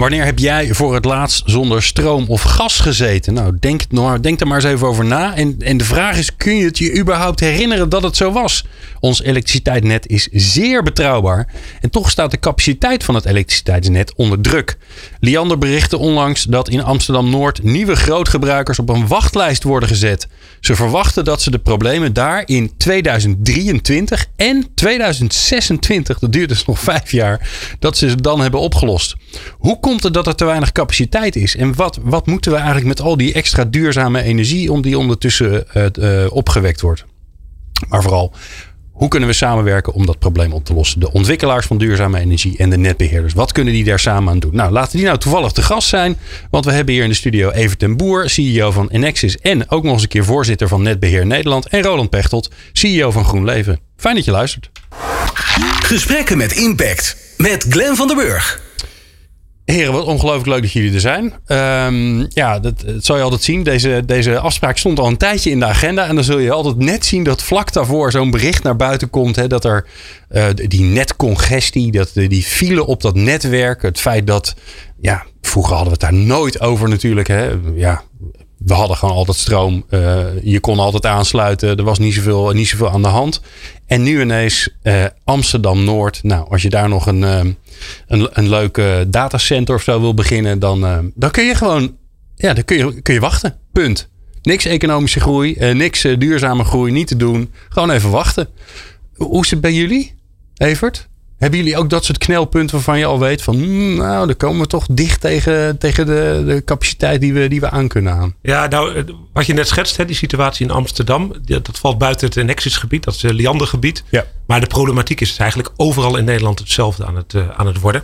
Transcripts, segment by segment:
Wanneer heb jij voor het laatst zonder stroom of gas gezeten? Nou, denk, denk er maar eens even over na. En, en de vraag is: kun je het je überhaupt herinneren dat het zo was? Ons elektriciteitsnet is zeer betrouwbaar. En toch staat de capaciteit van het elektriciteitsnet onder druk. Liander berichtte onlangs dat in Amsterdam Noord nieuwe grootgebruikers op een wachtlijst worden gezet. Ze verwachten dat ze de problemen daar in 2023 en 2026, dat duurt dus nog vijf jaar, dat ze ze dan hebben opgelost. Hoe komt dat er te weinig capaciteit is? En wat, wat moeten we eigenlijk met al die extra duurzame energie om die ondertussen uh, opgewekt wordt? Maar vooral, hoe kunnen we samenwerken om dat probleem op te lossen? De ontwikkelaars van duurzame energie en de netbeheerders. Wat kunnen die daar samen aan doen? Nou, laten die nou toevallig te gast zijn. Want we hebben hier in de studio Evert Boer, CEO van Enexis. En ook nog eens een keer voorzitter van Netbeheer Nederland. En Roland Pechtold, CEO van GroenLeven. Fijn dat je luistert. Gesprekken met impact. Met Glenn van der Burg. Heren, wat ongelooflijk leuk dat jullie er zijn. Um, ja, dat, dat zal je altijd zien. Deze, deze afspraak stond al een tijdje in de agenda. En dan zul je altijd net zien dat vlak daarvoor zo'n bericht naar buiten komt. Hè, dat er uh, die netcongestie, dat, die file op dat netwerk. Het feit dat, ja, vroeger hadden we het daar nooit over natuurlijk. Hè. Ja, we hadden gewoon altijd stroom. Uh, je kon altijd aansluiten. Er was niet zoveel, niet zoveel aan de hand. En nu ineens uh, Amsterdam Noord. Nou, als je daar nog een, uh, een, een leuke datacenter of zo wil beginnen, dan, dan kun je gewoon. Ja, dan kun je, kun je wachten. Punt. Niks economische groei, niks duurzame groei, niet te doen. Gewoon even wachten. Hoe is het bij jullie, Evert? Hebben jullie ook dat soort knelpunten waarvan je al weet van, hmm, nou, dan komen we toch dicht tegen, tegen de, de capaciteit die we, die we aan kunnen aan? Ja, nou, eh, wat je net schetst, hè, die situatie in Amsterdam, dat valt buiten het Nexus-gebied, dat is het Liandergebied. Ja. Maar de problematiek is eigenlijk overal in Nederland hetzelfde aan het, uh, aan het worden.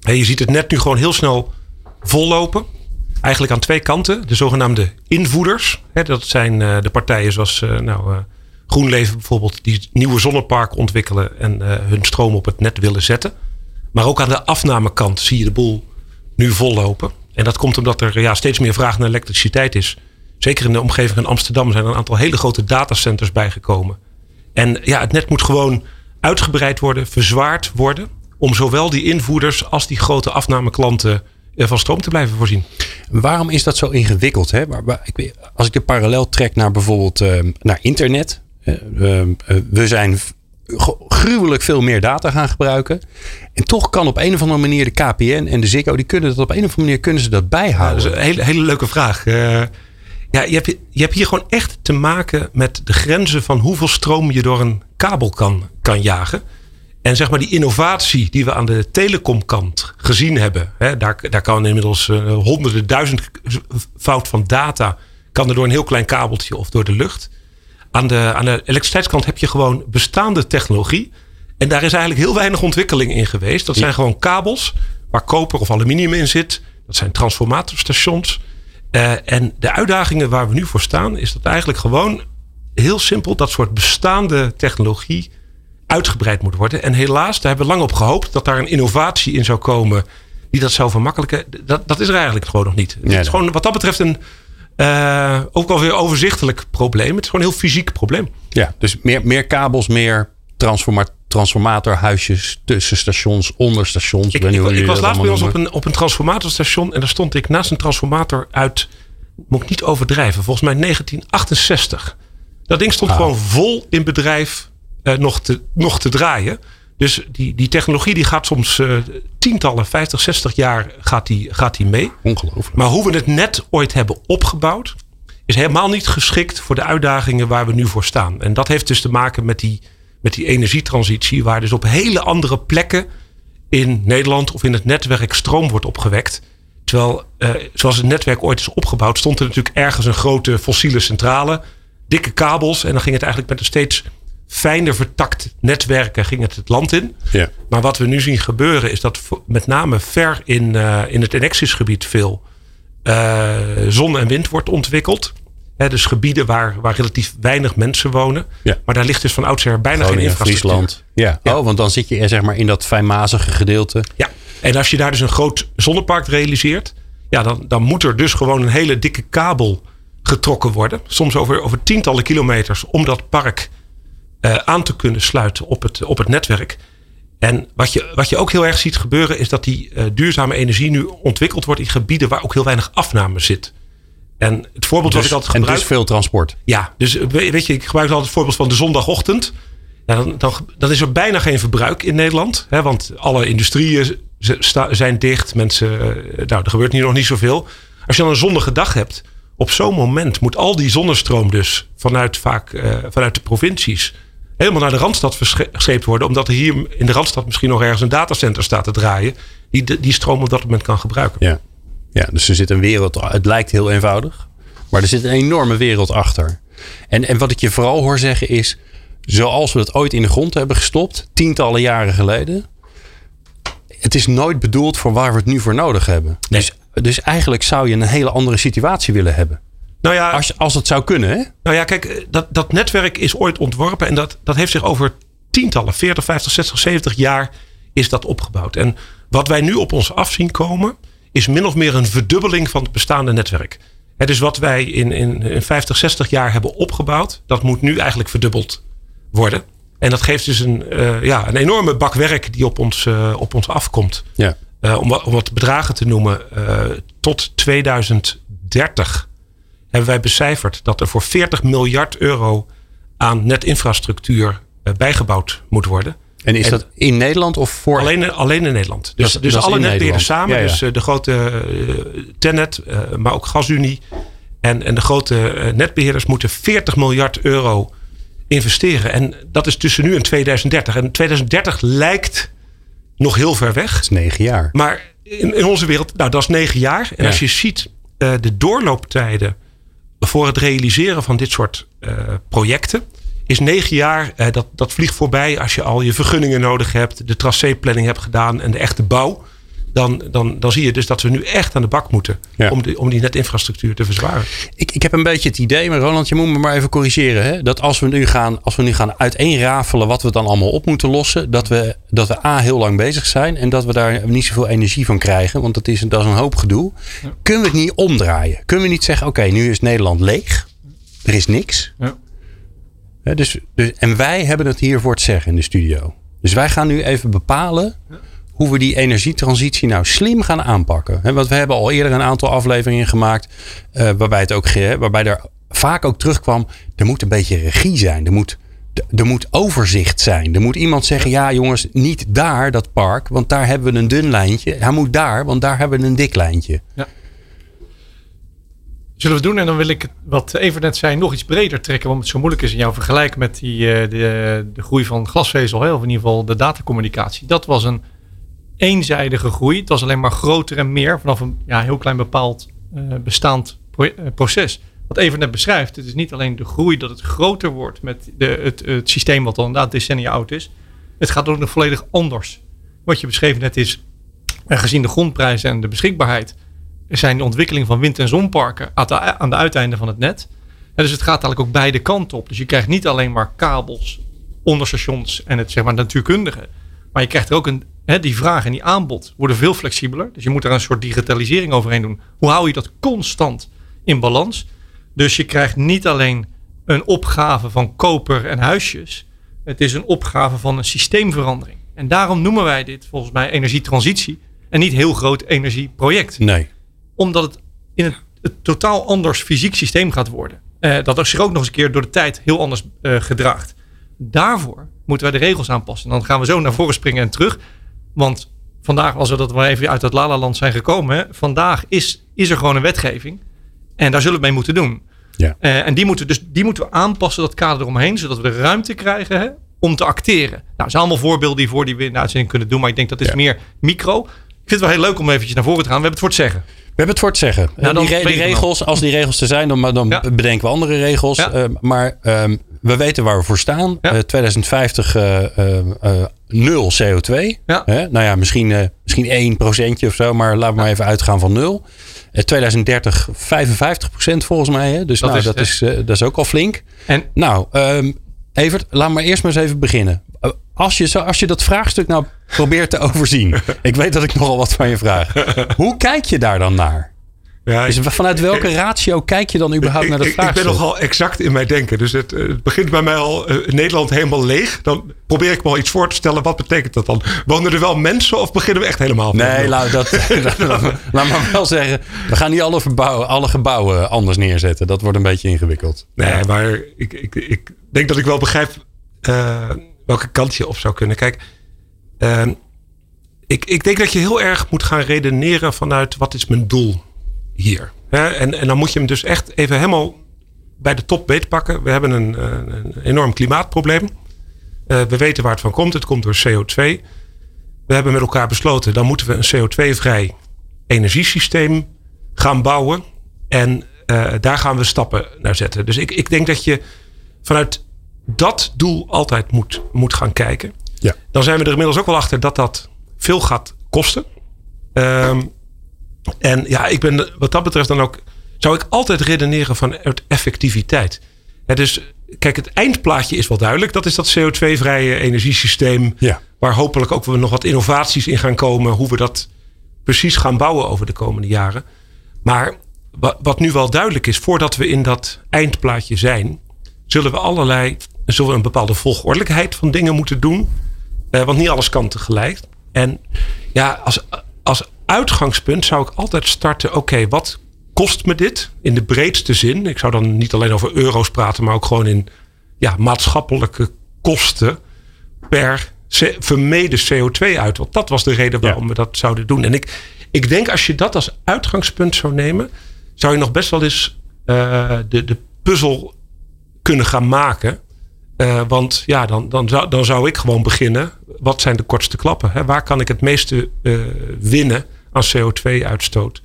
En je ziet het net nu gewoon heel snel vollopen. Eigenlijk aan twee kanten. De zogenaamde invoerders. Hè, dat zijn uh, de partijen zoals nou, GroenLeven bijvoorbeeld, die nieuwe zonneparken ontwikkelen en uh, hun stroom op het net willen zetten. Maar ook aan de afnamekant zie je de boel nu vollopen. En dat komt omdat er ja, steeds meer vraag naar elektriciteit is. Zeker in de omgeving van Amsterdam zijn er een aantal hele grote datacenters bijgekomen. En ja, het net moet gewoon uitgebreid worden, verzwaard worden. Om zowel die invoerders als die grote afnameklanten van stroom te blijven voorzien. Waarom is dat zo ingewikkeld? Hè? Als ik de parallel trek naar bijvoorbeeld uh, naar internet. Eh, eh, we zijn gruwelijk veel meer data gaan gebruiken. En toch kan op een of andere manier de KPN en de Ziggo... die kunnen dat op een of andere manier kunnen ze dat bijhouden. dat is een hele, hele leuke vraag. Uh, ja, je hebt, je hebt hier gewoon echt te maken met de grenzen... van hoeveel stroom je door een kabel kan, kan jagen. En zeg maar die innovatie die we aan de telecomkant gezien hebben... Hè, daar, daar kan inmiddels uh, honderden, duizend fout van data... kan er door een heel klein kabeltje of door de lucht... Aan de, aan de elektriciteitskant heb je gewoon bestaande technologie. En daar is eigenlijk heel weinig ontwikkeling in geweest. Dat zijn gewoon kabels waar koper of aluminium in zit. Dat zijn transformatorstations. Uh, en de uitdagingen waar we nu voor staan, is dat eigenlijk gewoon heel simpel dat soort bestaande technologie uitgebreid moet worden. En helaas, daar hebben we lang op gehoopt dat daar een innovatie in zou komen die dat zou vermakkelijken. Dat, dat is er eigenlijk gewoon nog niet. het is gewoon wat dat betreft een, uh, ook wel weer overzichtelijk probleem. Het is gewoon een heel fysiek probleem. Ja, dus meer, meer kabels, meer transforma transformatorhuisjes tussen stations, onder stations. Ik, ik, ik was laatst bij ons op een, op een transformatorstation en daar stond ik naast een transformator uit, moet ik niet overdrijven, volgens mij 1968. Dat ding stond ah. gewoon vol in bedrijf uh, nog, te, nog te draaien. Dus die, die technologie die gaat soms uh, tientallen, 50, 60 jaar gaat die, gaat die mee. Ongelooflijk. Maar hoe we het net ooit hebben opgebouwd, is helemaal niet geschikt voor de uitdagingen waar we nu voor staan. En dat heeft dus te maken met die, met die energietransitie, waar dus op hele andere plekken in Nederland of in het netwerk stroom wordt opgewekt. Terwijl, uh, zoals het netwerk ooit is opgebouwd, stond er natuurlijk ergens een grote fossiele centrale, dikke kabels. En dan ging het eigenlijk met een steeds fijner vertakt netwerken ging het het land in. Ja. Maar wat we nu zien gebeuren is dat met name ver in, uh, in het veel uh, zon en wind wordt ontwikkeld. Dus gebieden waar, waar relatief weinig mensen wonen. Ja. Maar daar ligt dus van oudsher bijna Groningen, geen infrastructuur. Friesland. Ja. Ja. Oh, want dan zit je eh, zeg maar in dat fijnmazige gedeelte. Ja, en als je daar dus een groot zonnepark realiseert, ja, dan, dan moet er dus gewoon een hele dikke kabel getrokken worden. Soms over, over tientallen kilometers om dat park eh, aan te kunnen sluiten op het, op het netwerk. En wat je, wat je ook heel erg ziet gebeuren, is dat die eh, duurzame energie nu ontwikkeld wordt in gebieden waar ook heel weinig afname zit. En het voorbeeld wat Dus, ik altijd en gebruik. dus veel transport. Ja, dus eh, we- weet je, ik gebruik altijd het voorbeeld van de zondagochtend. Ja, dan, dan, dan is er bijna geen verbruik in Nederland. Hè, want alle industrieën zijn dicht. Mensen, nou, er gebeurt hier nog niet zoveel. Als je dan een zonnige dag hebt, op zo'n moment moet al die zonnestroom dus vanuit, vaak, vanuit de provincies helemaal naar de Randstad verscheept worden. Omdat er hier in de Randstad misschien nog ergens een datacenter staat te draaien. Die die stroom op dat moment kan gebruiken. Ja. ja, dus er zit een wereld. Het lijkt heel eenvoudig, maar er zit een enorme wereld achter. En, en wat ik je vooral hoor zeggen is. Zoals we het ooit in de grond hebben gestopt, tientallen jaren geleden. Het is nooit bedoeld voor waar we het nu voor nodig hebben. Nee. Dus, dus eigenlijk zou je een hele andere situatie willen hebben. Nou ja, Als, als het zou kunnen, hè? Nou ja, kijk, dat, dat netwerk is ooit ontworpen en dat, dat heeft zich over tientallen, 40, 50, 60, 70 jaar is dat opgebouwd. En wat wij nu op ons af zien komen, is min of meer een verdubbeling van het bestaande netwerk. Het dus wat wij in, in, in 50, 60 jaar hebben opgebouwd, dat moet nu eigenlijk verdubbeld worden. En dat geeft dus een, eh, ja, een enorme bak werk die op ons, eh, op ons afkomt. Ja. Eh, om, wat, om wat bedragen te noemen, tot 2030 hebben wij becijferd dat er voor 40 miljard euro aan netinfrastructuur eh, bijgebouwd moet worden. En is En- dat in Nederland of voor? Alleen, alleen in Nederland. Dus, Dat- dus dat alle netbeheerders samen. Ja, ja. Dus eh, de grote Tennet, eh, maar ook GasUnie. En, en de grote eh, netbeheerders moeten 40 miljard euro investeren. En dat is tussen nu en 2030. En 2030 lijkt nog heel ver weg. Dat is negen jaar. Maar in, in onze wereld, nou dat is negen jaar. En Ja. als je ziet de doorlooptijden voor het realiseren van dit soort eh, projecten. Is negen jaar, eh, dat, dat vliegt voorbij als je al je vergunningen nodig hebt. De tracéplanning hebt gedaan en de echte bouw. Dan, dan, dan zie je dus dat we nu echt aan de bak moeten. Ja. Om, de, om die netinfrastructuur te verzwaren. Ik, ik heb een beetje het idee, maar Roland, je moet me maar even corrigeren. Hè? Dat als we nu gaan, als we nu gaan uiteenrafelen wat we dan allemaal op moeten lossen. Dat we, dat we A heel lang bezig zijn en dat we daar niet zoveel energie van krijgen. Want dat is, dat is een hoop gedoe. Kunnen we het niet omdraaien? Kunnen we niet zeggen, oké, nu is Nederland leeg. Er is niks. Ja. Hè, dus, dus, en wij hebben het hier voor het zeggen in de studio. Dus wij gaan nu even bepalen hoe we die energietransitie nou slim gaan aanpakken. Want we hebben al eerder een aantal afleveringen gemaakt. eh, waarbij, het ook, waarbij er vaak ook terugkwam. Er moet een beetje regie zijn. Er moet, er moet overzicht zijn. Er moet iemand zeggen. Ja jongens, niet daar dat park. Want daar hebben we een dun lijntje. Hij moet daar, want daar hebben we een dik lijntje. Zullen we doen en dan wil ik wat Evert net zei nog iets breder trekken. Want het zo moeilijk is in jouw vergelijk met die, eh, de, de groei van glasvezel. Of in ieder geval de datacommunicatie. Dat was een eenzijdige groei. Het was alleen maar groter en meer vanaf een ja, heel klein bepaald eh, bestaand eh, proces. Wat Evert net beschrijft. Het is niet alleen de groei dat het groter wordt met de, het, het systeem wat al inderdaad decennia oud is. Het gaat ook nog volledig anders. Wat je beschreef net is, eh, gezien de grondprijzen en de beschikbaarheid, zijn de ontwikkeling van wind- en zonparken aan de, aan de uiteinden van het net. Dus het gaat eigenlijk ook beide kanten op. Dus je krijgt niet alleen maar kabels, onderstations en het zeg maar natuurkundige. Maar je krijgt er ook een, hè, die vraag en die aanbod worden veel flexibeler. Dus je moet er een soort digitalisering overheen doen. Hoe hou je dat constant in balans? Dus je krijgt niet alleen een opgave van koper en huisjes. Het is een opgave van een systeemverandering. En daarom noemen wij dit volgens mij energietransitie. En niet heel groot energieproject Nee. omdat het in een, het totaal anders fysiek systeem gaat worden. Eh, dat zich ook nog eens een keer door de tijd heel anders eh, gedraagt. Daarvoor moeten wij de regels aanpassen. En dan gaan we zo naar voren springen en terug. Want vandaag, als we dat maar even uit het Lala-land zijn gekomen. Hè, vandaag is, is er gewoon een wetgeving. En daar zullen we mee moeten doen. Ja. Eh, en die moeten, dus, die moeten we aanpassen, dat kader eromheen. Zodat we de ruimte krijgen hè, om te acteren. Nou, dat zijn allemaal voorbeelden die voor die we in de uitzending kunnen doen. Maar ik denk dat is Ja. meer micro. Ik vind het wel heel leuk om eventjes naar voren te gaan. We hebben het voor het zeggen. We hebben het voor het zeggen. Dan die, re- regels, als die regels er zijn, dan, dan Ja. bedenken we andere regels. Ja. Eh, maar ehm, we weten waar we voor staan. Ja. Eh, 2050 eh, eh, eh, nul CO2. Ja. Hè? Nou ja, misschien, misschien 1 procentje of zo, maar laten we maar even uitgaan van nul. 2030 55 procent volgens mij. Hè? Dus Dat nou, is dat, is, dat is ook al flink. En Nou, ehm, Evert, laat maar eerst maar eens even beginnen. Als je, zo, als je dat vraagstuk nou probeert te overzien. ik weet dat ik nogal wat van je vraag. Hoe kijk je daar dan naar? Ja, Dus vanuit welke ratio kijk je dan überhaupt naar dat ik, ik ben vraagstuk? nogal exact in mijn denken. Dus het, eh, het begint bij mij al eh, Nederland helemaal leeg. Dan probeer ik me al iets voor te stellen. Wat betekent dat dan? Wonen er wel mensen of beginnen we echt helemaal van Nee, laat, dat, laat, me- laat maar wel zeggen. We gaan niet alle, verbouwen, alle gebouwen anders neerzetten. Dat wordt een beetje ingewikkeld. Nee, maar ik, ik, ik denk dat ik wel begrijp eh, welke kant je op zou kunnen. Kijk, ik, ik denk dat je heel erg moet gaan redeneren vanuit wat is mijn doel hier. En, en dan moet je hem dus echt even helemaal bij de top beetpakken. We hebben een, eh, een enorm klimaatprobleem. Eh, we weten waar het van komt. Het komt door CO2. We hebben met elkaar besloten, dan moeten we een CO2-vrij energiesysteem gaan bouwen. En eh, daar gaan we stappen naar zetten. Dus ik, ik denk dat je vanuit dat doel altijd moet, moet gaan kijken. Ja. Dan zijn we er inmiddels ook wel achter dat dat veel gaat kosten. Ehm, en ja, ik ben wat dat betreft dan ook. Zou ik altijd redeneren vanuit effectiviteit. Hè, dus kijk, het eindplaatje is wel duidelijk. Dat is dat CO2-vrije energiesysteem. Ja. Waar hopelijk ook weer nog wat innovaties in gaan komen. Hoe we dat precies gaan bouwen over de komende jaren. Maar wa- wat nu wel duidelijk is, voordat we in dat eindplaatje zijn, zullen we allerlei, zullen we een bepaalde volgordelijkheid van dingen moeten doen. Eh, want niet alles kan tegelijk. En ja, als, als uitgangspunt zou ik altijd starten, oké, wat kost me dit in de breedste zin? Ik zou dan niet alleen over euro's praten, maar ook gewoon in ja, maatschappelijke kosten per vermeden CO2 uit. Want dat was de reden waarom we dat zouden doen. En ik, ik denk als je dat als uitgangspunt zou nemen, zou je nog best wel eens eh, de, de puzzel kunnen gaan maken. Eh, want ja, dan, dan, zou, dan zou ik gewoon beginnen. Wat zijn de kortste klappen? Hè? Waar kan ik het meeste eh, winnen aan CO2-uitstoot?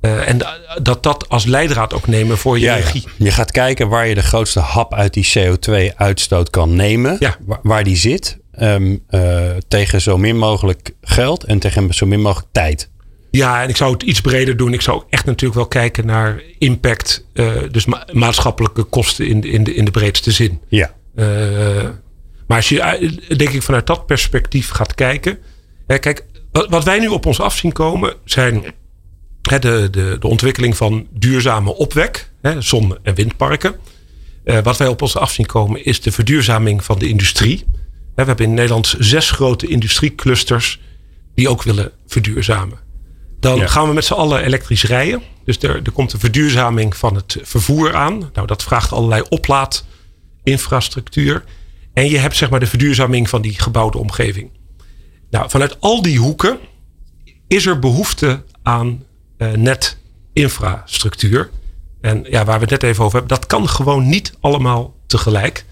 Eh, en da- dat dat als leidraad ook nemen voor je Ja, ja. regie. Je gaat kijken waar je de grootste hap uit die CO2-uitstoot kan nemen. Ja. Waar, waar die zit. ehm, eh, tegen zo min mogelijk geld en tegen zo min mogelijk tijd. Ja, en ik zou het iets breder doen. Ik zou ook echt natuurlijk wel kijken naar impact. eh, dus ma- maatschappelijke kosten in de, in, de, in de breedste zin. Ja. Maar als je, denk ik, vanuit dat perspectief gaat kijken. Hè, kijk, wat, wat wij nu op ons af zien komen zijn hè, de, de, de ontwikkeling van duurzame opwek, hè, zon- en windparken. Eh, wat wij op ons af zien komen is de verduurzaming van de industrie. Hè, we hebben in Nederland zes grote industrieclusters die ook willen verduurzamen. Dan Ja. gaan we met z'n allen elektrisch rijden. Dus er, er komt een verduurzaming van het vervoer aan. Nou, dat vraagt allerlei oplaadinfrastructuur. En je hebt zeg maar de verduurzaming van die gebouwde omgeving. Nou, vanuit al die hoeken is er behoefte aan eh, netinfrastructuur. En ja, waar we het net even over hebben, dat kan gewoon niet allemaal tegelijk.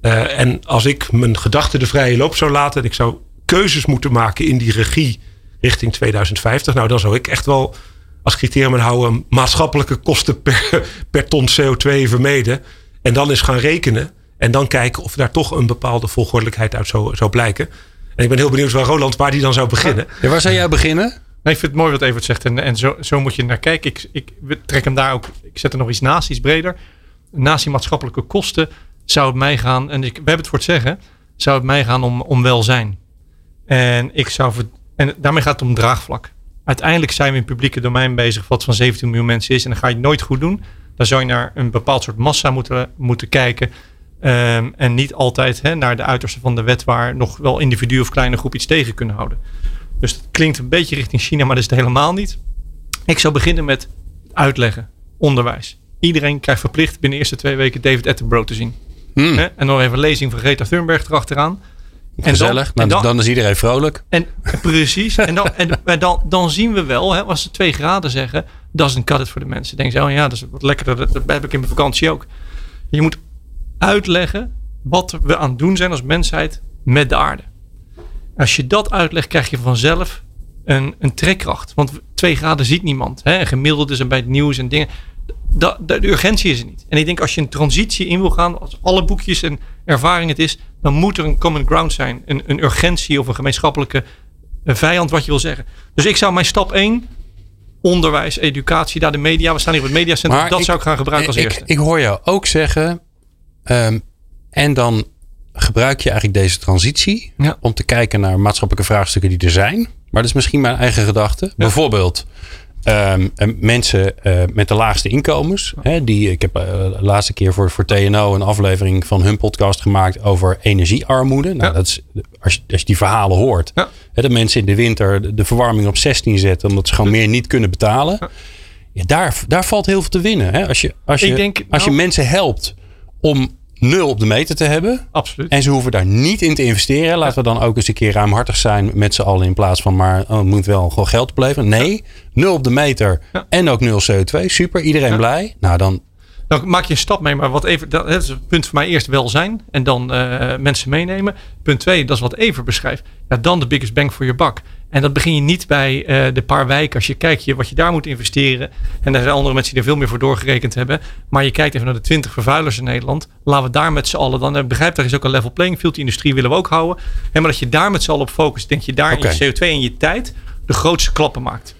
Eh, en als ik mijn gedachten de vrije loop zou laten en ik zou keuzes moeten maken in die regie richting 2050, nou dan zou ik echt wel als criterium houden maatschappelijke kosten per, per ton CO2 vermeden. En dan eens gaan rekenen en dan kijken of daar toch een bepaalde volgordelijkheid uit zou blijken. En ik ben heel benieuwd waar Roland, waar die dan zou beginnen. Ja, waar zou jij beginnen? Nee, ik vind het mooi wat Evert zegt. En, en zo, zo moet je naar kijken. Ik, ik trek hem daar ook. Ik zet er nog iets naast, iets breder. Naast die maatschappelijke kosten zou het mij gaan. En ik, we hebben het voor het zeggen. Zou het mij gaan om, om welzijn. En ik zou. En daarmee gaat het om draagvlak. Uiteindelijk zijn we in het publieke domein bezig. Wat van 17 miljoen mensen is. En dan ga je het nooit goed doen. Dan zou je naar een bepaald soort massa moeten, moeten kijken. Ehm, en niet altijd hè, naar de uiterste van de wet. Waar nog wel individu of kleine groep iets tegen kunnen houden. Dus het klinkt een beetje richting China, maar dat is het helemaal niet. Ik zou beginnen met uitleggen, onderwijs. Iedereen krijgt verplicht binnen de eerste twee weken David Attenborough te zien. Hmm, Hè? En nog even een lezing van Greta Thunberg erachteraan. En gezellig. dan- en dan- dan is iedereen vrolijk. En precies. En dan, en, en dan, dan zien we wel, hè, als ze twee graden zeggen, dat is een cut it voor de mensen. Denken ze, oh ja, dat is wat lekkerder. Dat, dat heb ik in mijn vakantie ook. Je moet uitleggen wat we aan het doen zijn als mensheid met de aarde. Als je dat uitlegt, krijg je vanzelf een, een trekkracht. Want twee graden ziet niemand. Hè? En gemiddeld is er bij het nieuws en dingen. De urgentie is er niet. En ik denk als je een transitie in wil gaan, als alle boekjes en ervaring het is, dan moet er een common ground zijn. Een, een urgentie of een gemeenschappelijke eh, vijand, wat je wil zeggen. Dus ik zou mijn stap 1 onderwijs, educatie, daar de media. We staan hier op het mediacentrum. Maar dat ik- zou ik gaan gebruiken als ik, eerste. Ik hoor jou ook zeggen. Ehm, en dan gebruik je eigenlijk deze transitie Ja. om te kijken naar maatschappelijke vraagstukken die er zijn. Maar dat is misschien mijn eigen gedachte. Bijvoorbeeld ehm, eh, mensen eh, met de laagste inkomens. Hè, die, ik heb eh, de laatste keer voor, voor TNO een aflevering van hun podcast gemaakt over energiearmoede. Nou, dat is, als, je, als je die verhalen hoort. Hè, dat mensen in de winter de, de verwarming op 16 zetten omdat ze gewoon meer niet kunnen betalen. Ja, daar, daar valt heel veel te winnen. Hè? Als, je, als, je, denk, als je nou- mensen helpt om nul op de meter te hebben. Absoluut. En ze hoeven daar niet in te investeren. Laten we dan ook eens een keer ruimhartig zijn met z'n allen. In plaats van maar oh, het moet wel gewoon geld opleveren. Nee, nul op de meter. Ja. En ook nul CO2. Super, iedereen blij. Nou dan, Dan maak je een stap mee, maar wat even, dat, is het punt voor mij eerst welzijn en dan eh, mensen meenemen. Punt twee, dat is wat Evert beschrijft. Ja, dan de biggest bang voor je bak. En dat begin je niet bij eh, de paar wijken. Als je kijkt je, wat je daar moet investeren. En daar zijn andere mensen die er veel meer voor doorgerekend hebben. Maar je kijkt even naar de 20 vervuilers in Nederland. Laten we daar met z'n allen dan. Ik begrijp, daar is ook een level playing field. Die industrie willen we ook houden. En maar dat je daar met z'n allen op focust. Denk je daar in je CO2 en je tijd de grootste klappen maakt.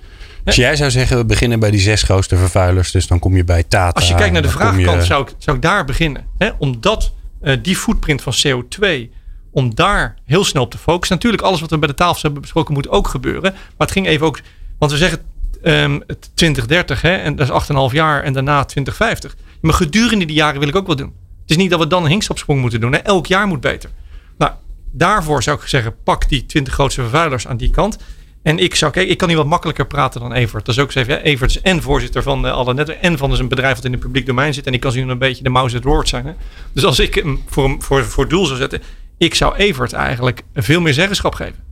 als jij zou zeggen, we beginnen bij die zes grootste vervuilers. Dus dan kom je bij Tata. Als je kijkt naar de je- vraagkant, zou ik, zou ik daar beginnen. Hè? Omdat eh, die footprint van CO2, om daar heel snel op te focussen. Natuurlijk, alles wat we bij de tafel hebben besproken, moet ook gebeuren. Maar het ging even ook, want we zeggen ehm, het 2030, hè, en dat is 8,5 jaar, en daarna 2050. Maar gedurende die jaren wil ik ook wel doen. Het is niet dat we dan een hinkstapsprong moeten doen. Elk jaar moet beter. Nou, daarvoor zou ik zeggen, pak die 20 grootste vervuilers aan die kant. En ik zou kijken, ik kan hier wat makkelijker praten dan Evert. Dat is ook zeggen, ja, Evert is en voorzitter van eh, alle netwerken en van dus een bedrijf dat in het publiek domein zit. En ik kan zien een beetje de mouse at Lord zijn. Dus als ik hem voor, voor, voor doel zou zetten, ik zou Evert eigenlijk veel meer zeggenschap geven.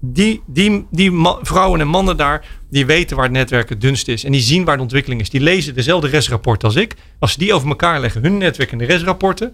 Die, die, die vrouwen en mannen daar, die weten waar het netwerk het dunst is. En die zien waar de ontwikkeling is. Die lezen dezelfde resrapporten als ik. Als ze die over elkaar leggen, hun netwerk en de resrapporten.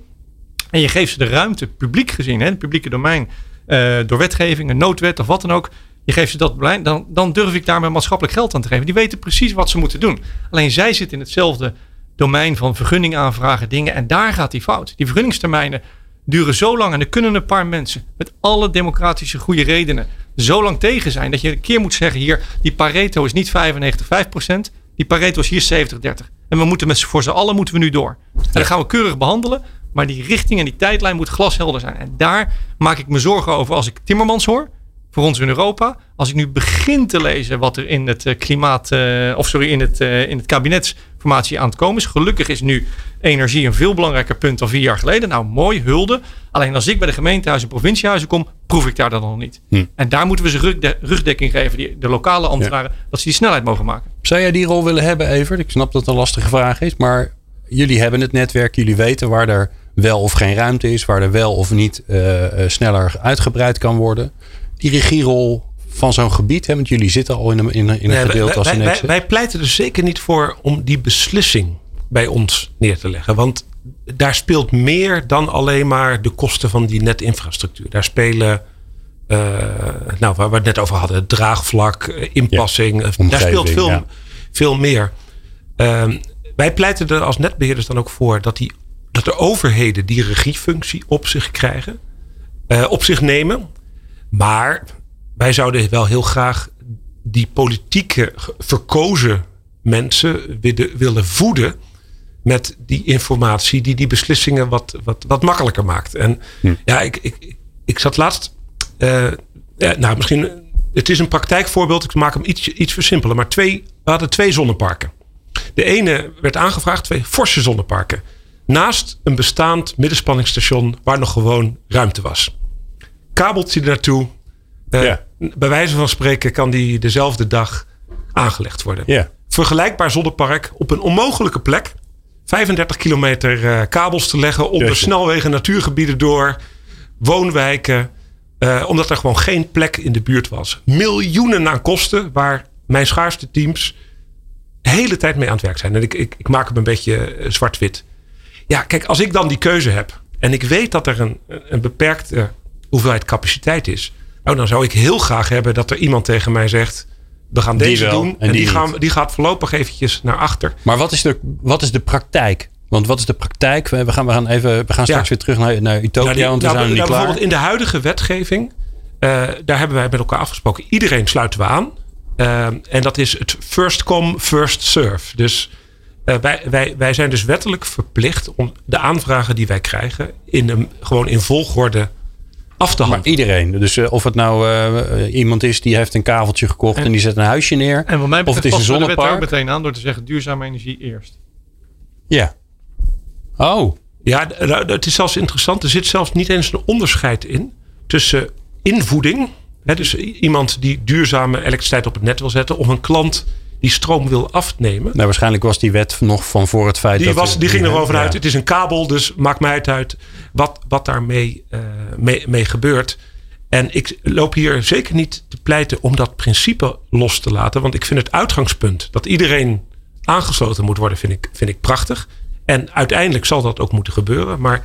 En je geeft ze de ruimte, publiek gezien, hè, het publieke domein, eh, door wetgeving, een noodwet of wat dan ook. Je geeft ze dat beleid, dan, dan durf ik daar mijn maatschappelijk geld aan te geven. Die weten precies wat ze moeten doen. Alleen zij zitten in hetzelfde domein van vergunning aanvragen, dingen. En daar gaat die fout. Die vergunningstermijnen duren zo lang. En er kunnen een paar mensen met alle democratische goede redenen zo lang tegen zijn. Dat je een keer moet zeggen hier, die Pareto is niet 95, 5%. Die Pareto is hier 70, 30. En we moeten met z'n- voor z'n allen moeten we nu door. En dan gaan we keurig behandelen. Maar die richting en die tijdlijn moet glashelder zijn. En daar maak ik me zorgen over als ik Timmermans hoor. Voor ons in Europa. Als ik nu begin te lezen wat er in het eh, klimaat. eh, of sorry, in het, eh, in het kabinetsformatie aan het komen is. Gelukkig is nu energie een veel belangrijker punt dan vier jaar geleden. Nou, mooi, hulde. Alleen als ik bij de gemeentehuizen en provinciehuizen kom, proef ik daar dan nog niet. Hm. En daar moeten we ze rugde- rugdekking geven, die, de lokale ambtenaren, dat ze die snelheid mogen maken. Zou jij die rol willen hebben, Evert? Ik snap dat het een lastige vraag is. Maar jullie hebben het netwerk. Jullie weten waar er wel of geen ruimte is. Waar er wel of niet sneller uitgebreid kan worden. Die regierol van zo'n gebied. Hè, want jullie zitten al in een, in een, in een Nee, gedeelte als een wij, wij pleiten er zeker niet voor om die beslissing bij ons neer te leggen. Want daar speelt meer dan alleen maar de kosten van die netinfrastructuur. Daar spelen, eh, nou, waar we het net over hadden, het draagvlak, eh, inpassing. eh, daar speelt veel, ja. veel meer. Ehm, wij pleiten er als netbeheerders dan ook voor dat, die, dat de overheden die regiefunctie op zich krijgen, op zich nemen. Maar wij zouden wel heel graag die politieke verkozen mensen willen, voeden met die informatie die die beslissingen wat, wat, wat makkelijker maakt. En ja, ik, ik, ik zat laatst, eh, eh, nou misschien, het is een praktijkvoorbeeld, ik maak hem iets, iets versimpelen, maar twee, we hadden twee zonneparken. De ene werd aangevraagd, twee forse zonneparken. Naast een bestaand middenspanningsstation waar nog gewoon ruimte was. Kabeltje naartoe. Eh, Ja. Bij wijze van spreken kan die dezelfde dag aangelegd worden. Ja. Vergelijkbaar zonnepark op een onmogelijke plek. 35 kilometer eh, kabels te leggen onder Jeetje. snelwegen, natuurgebieden door, woonwijken. eh, omdat er gewoon geen plek in de buurt was. Miljoenen aan kosten waar mijn schaarste teams de hele tijd mee aan het werk zijn. En ik, ik, ik maak hem een beetje zwart-wit. Ja, kijk, als ik dan die keuze heb en ik weet dat er een, een beperkte hoeveelheid capaciteit is. Nou, dan zou ik heel graag hebben dat er iemand tegen mij zegt. We gaan deze wel, doen. en En, die die, gaan, die gaat voorlopig eventjes naar achter. Maar wat is, de, wat is de praktijk? Want wat is de praktijk? We gaan, we gaan, even, we gaan straks Ja. weer terug naar, naar Utopia, Nou, die- want we nou, zijn niet nou, klaar. bijvoorbeeld in de huidige wetgeving. eh, daar hebben wij met elkaar afgesproken. Iedereen sluiten we aan. Ehm, en dat is het first come, first serve. Dus uh, wij, wij, wij zijn dus wettelijk verplicht om de aanvragen die wij krijgen in een, gewoon in volgorde af te handelen. Maar iedereen. Dus uh, of het nou uh, iemand is die heeft een kaveltje gekocht en, en die zet een huisje neer. En wat mij betreft, of het is een zonnepark. ook meteen aan door te zeggen duurzame energie eerst. Ja. Oh. Ja, het is zelfs interessant. Er zit zelfs niet eens een onderscheid in tussen invoeding. Hè, dus iemand die duurzame elektriciteit op het net wil zetten. Of een klant die stroom wil afnemen. Nou, waarschijnlijk was die wet nog van voor het feit die dat... Was, die ging erover ja. uit. Het is een kabel, dus maakt mij het uit wat, wat daarmee uh, mee, mee gebeurt. En ik loop hier zeker niet te pleiten om dat principe los te laten. Want ik vind het uitgangspunt dat iedereen aangesloten moet worden, vind ik, vind ik prachtig. En uiteindelijk zal dat ook moeten gebeuren. Maar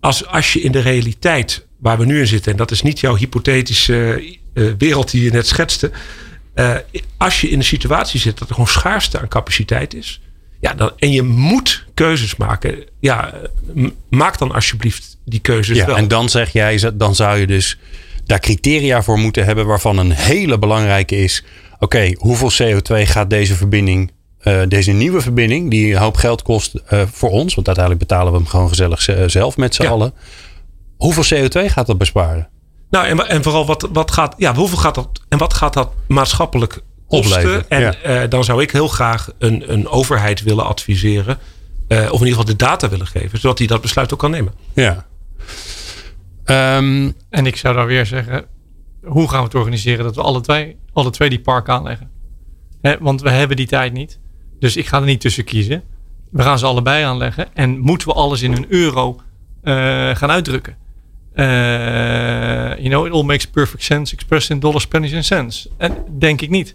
als, als je in de realiteit waar we nu in zitten, en dat is niet jouw hypothetische uh, wereld die je net schetste. Uh, als je in een situatie zit dat er gewoon schaarste aan capaciteit is. Ja, dan, en je moet keuzes maken. Ja, maak dan alsjeblieft die keuzes ja, wel. En dan zeg jij, dan zou je dus daar criteria voor moeten hebben waarvan een hele belangrijke is. Oké, okay, hoeveel CO2 gaat deze verbinding, uh, deze nieuwe verbinding, die een hoop geld kost uh, voor ons, want uiteindelijk betalen we hem gewoon gezellig zelf met z'n ja. allen. Hoeveel CO2 gaat dat besparen? Nou, en, en vooral wat, wat gaat, ja, hoeveel gaat dat en wat gaat dat maatschappelijk kosten? Opleveren, en ja. uh, dan zou ik heel graag een, een overheid willen adviseren. Uh, of in ieder geval de data willen geven, zodat hij dat besluit ook kan nemen. Ja. Um, en ik zou dan weer zeggen, hoe gaan we het organiseren dat we alle twee, alle twee die park aanleggen? He, want we hebben die tijd niet. Dus ik ga er niet tussen kiezen. We gaan ze allebei aanleggen. En moeten we alles in een euro uh, gaan uitdrukken? Uh, you know, it all makes perfect sense expressed in dollars, pennies en cents. En denk ik niet.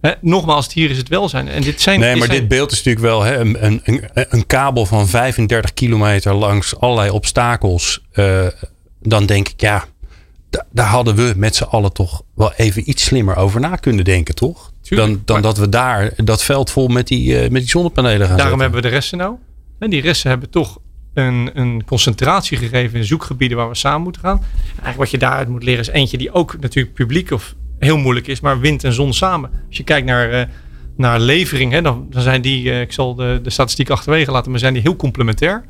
He, nogmaals, hier is het welzijn. En dit zijn, nee, dit maar zijn... dit beeld is natuurlijk wel hè, een, een, een, kabel van 35 kilometer langs allerlei obstakels. Uh, dan denk ik, ja, daar hadden we met z'n allen toch wel even iets slimmer over na kunnen denken, toch? Tuurlijk, dan dan dat we daar dat veld vol met die, uh, met die zonnepanelen gaan Daarom zetten. hebben we de resten nou. En die resten hebben toch een, een concentratie gegeven in zoekgebieden waar we samen moeten gaan. Eigenlijk wat je daaruit moet leren is eentje die ook natuurlijk publiek of heel moeilijk is, maar wind en zon samen. Als je kijkt naar, uh, naar levering, hè, dan, dan zijn die, uh, ik zal de, de statistiek achterwege laten, maar zijn die heel complementair.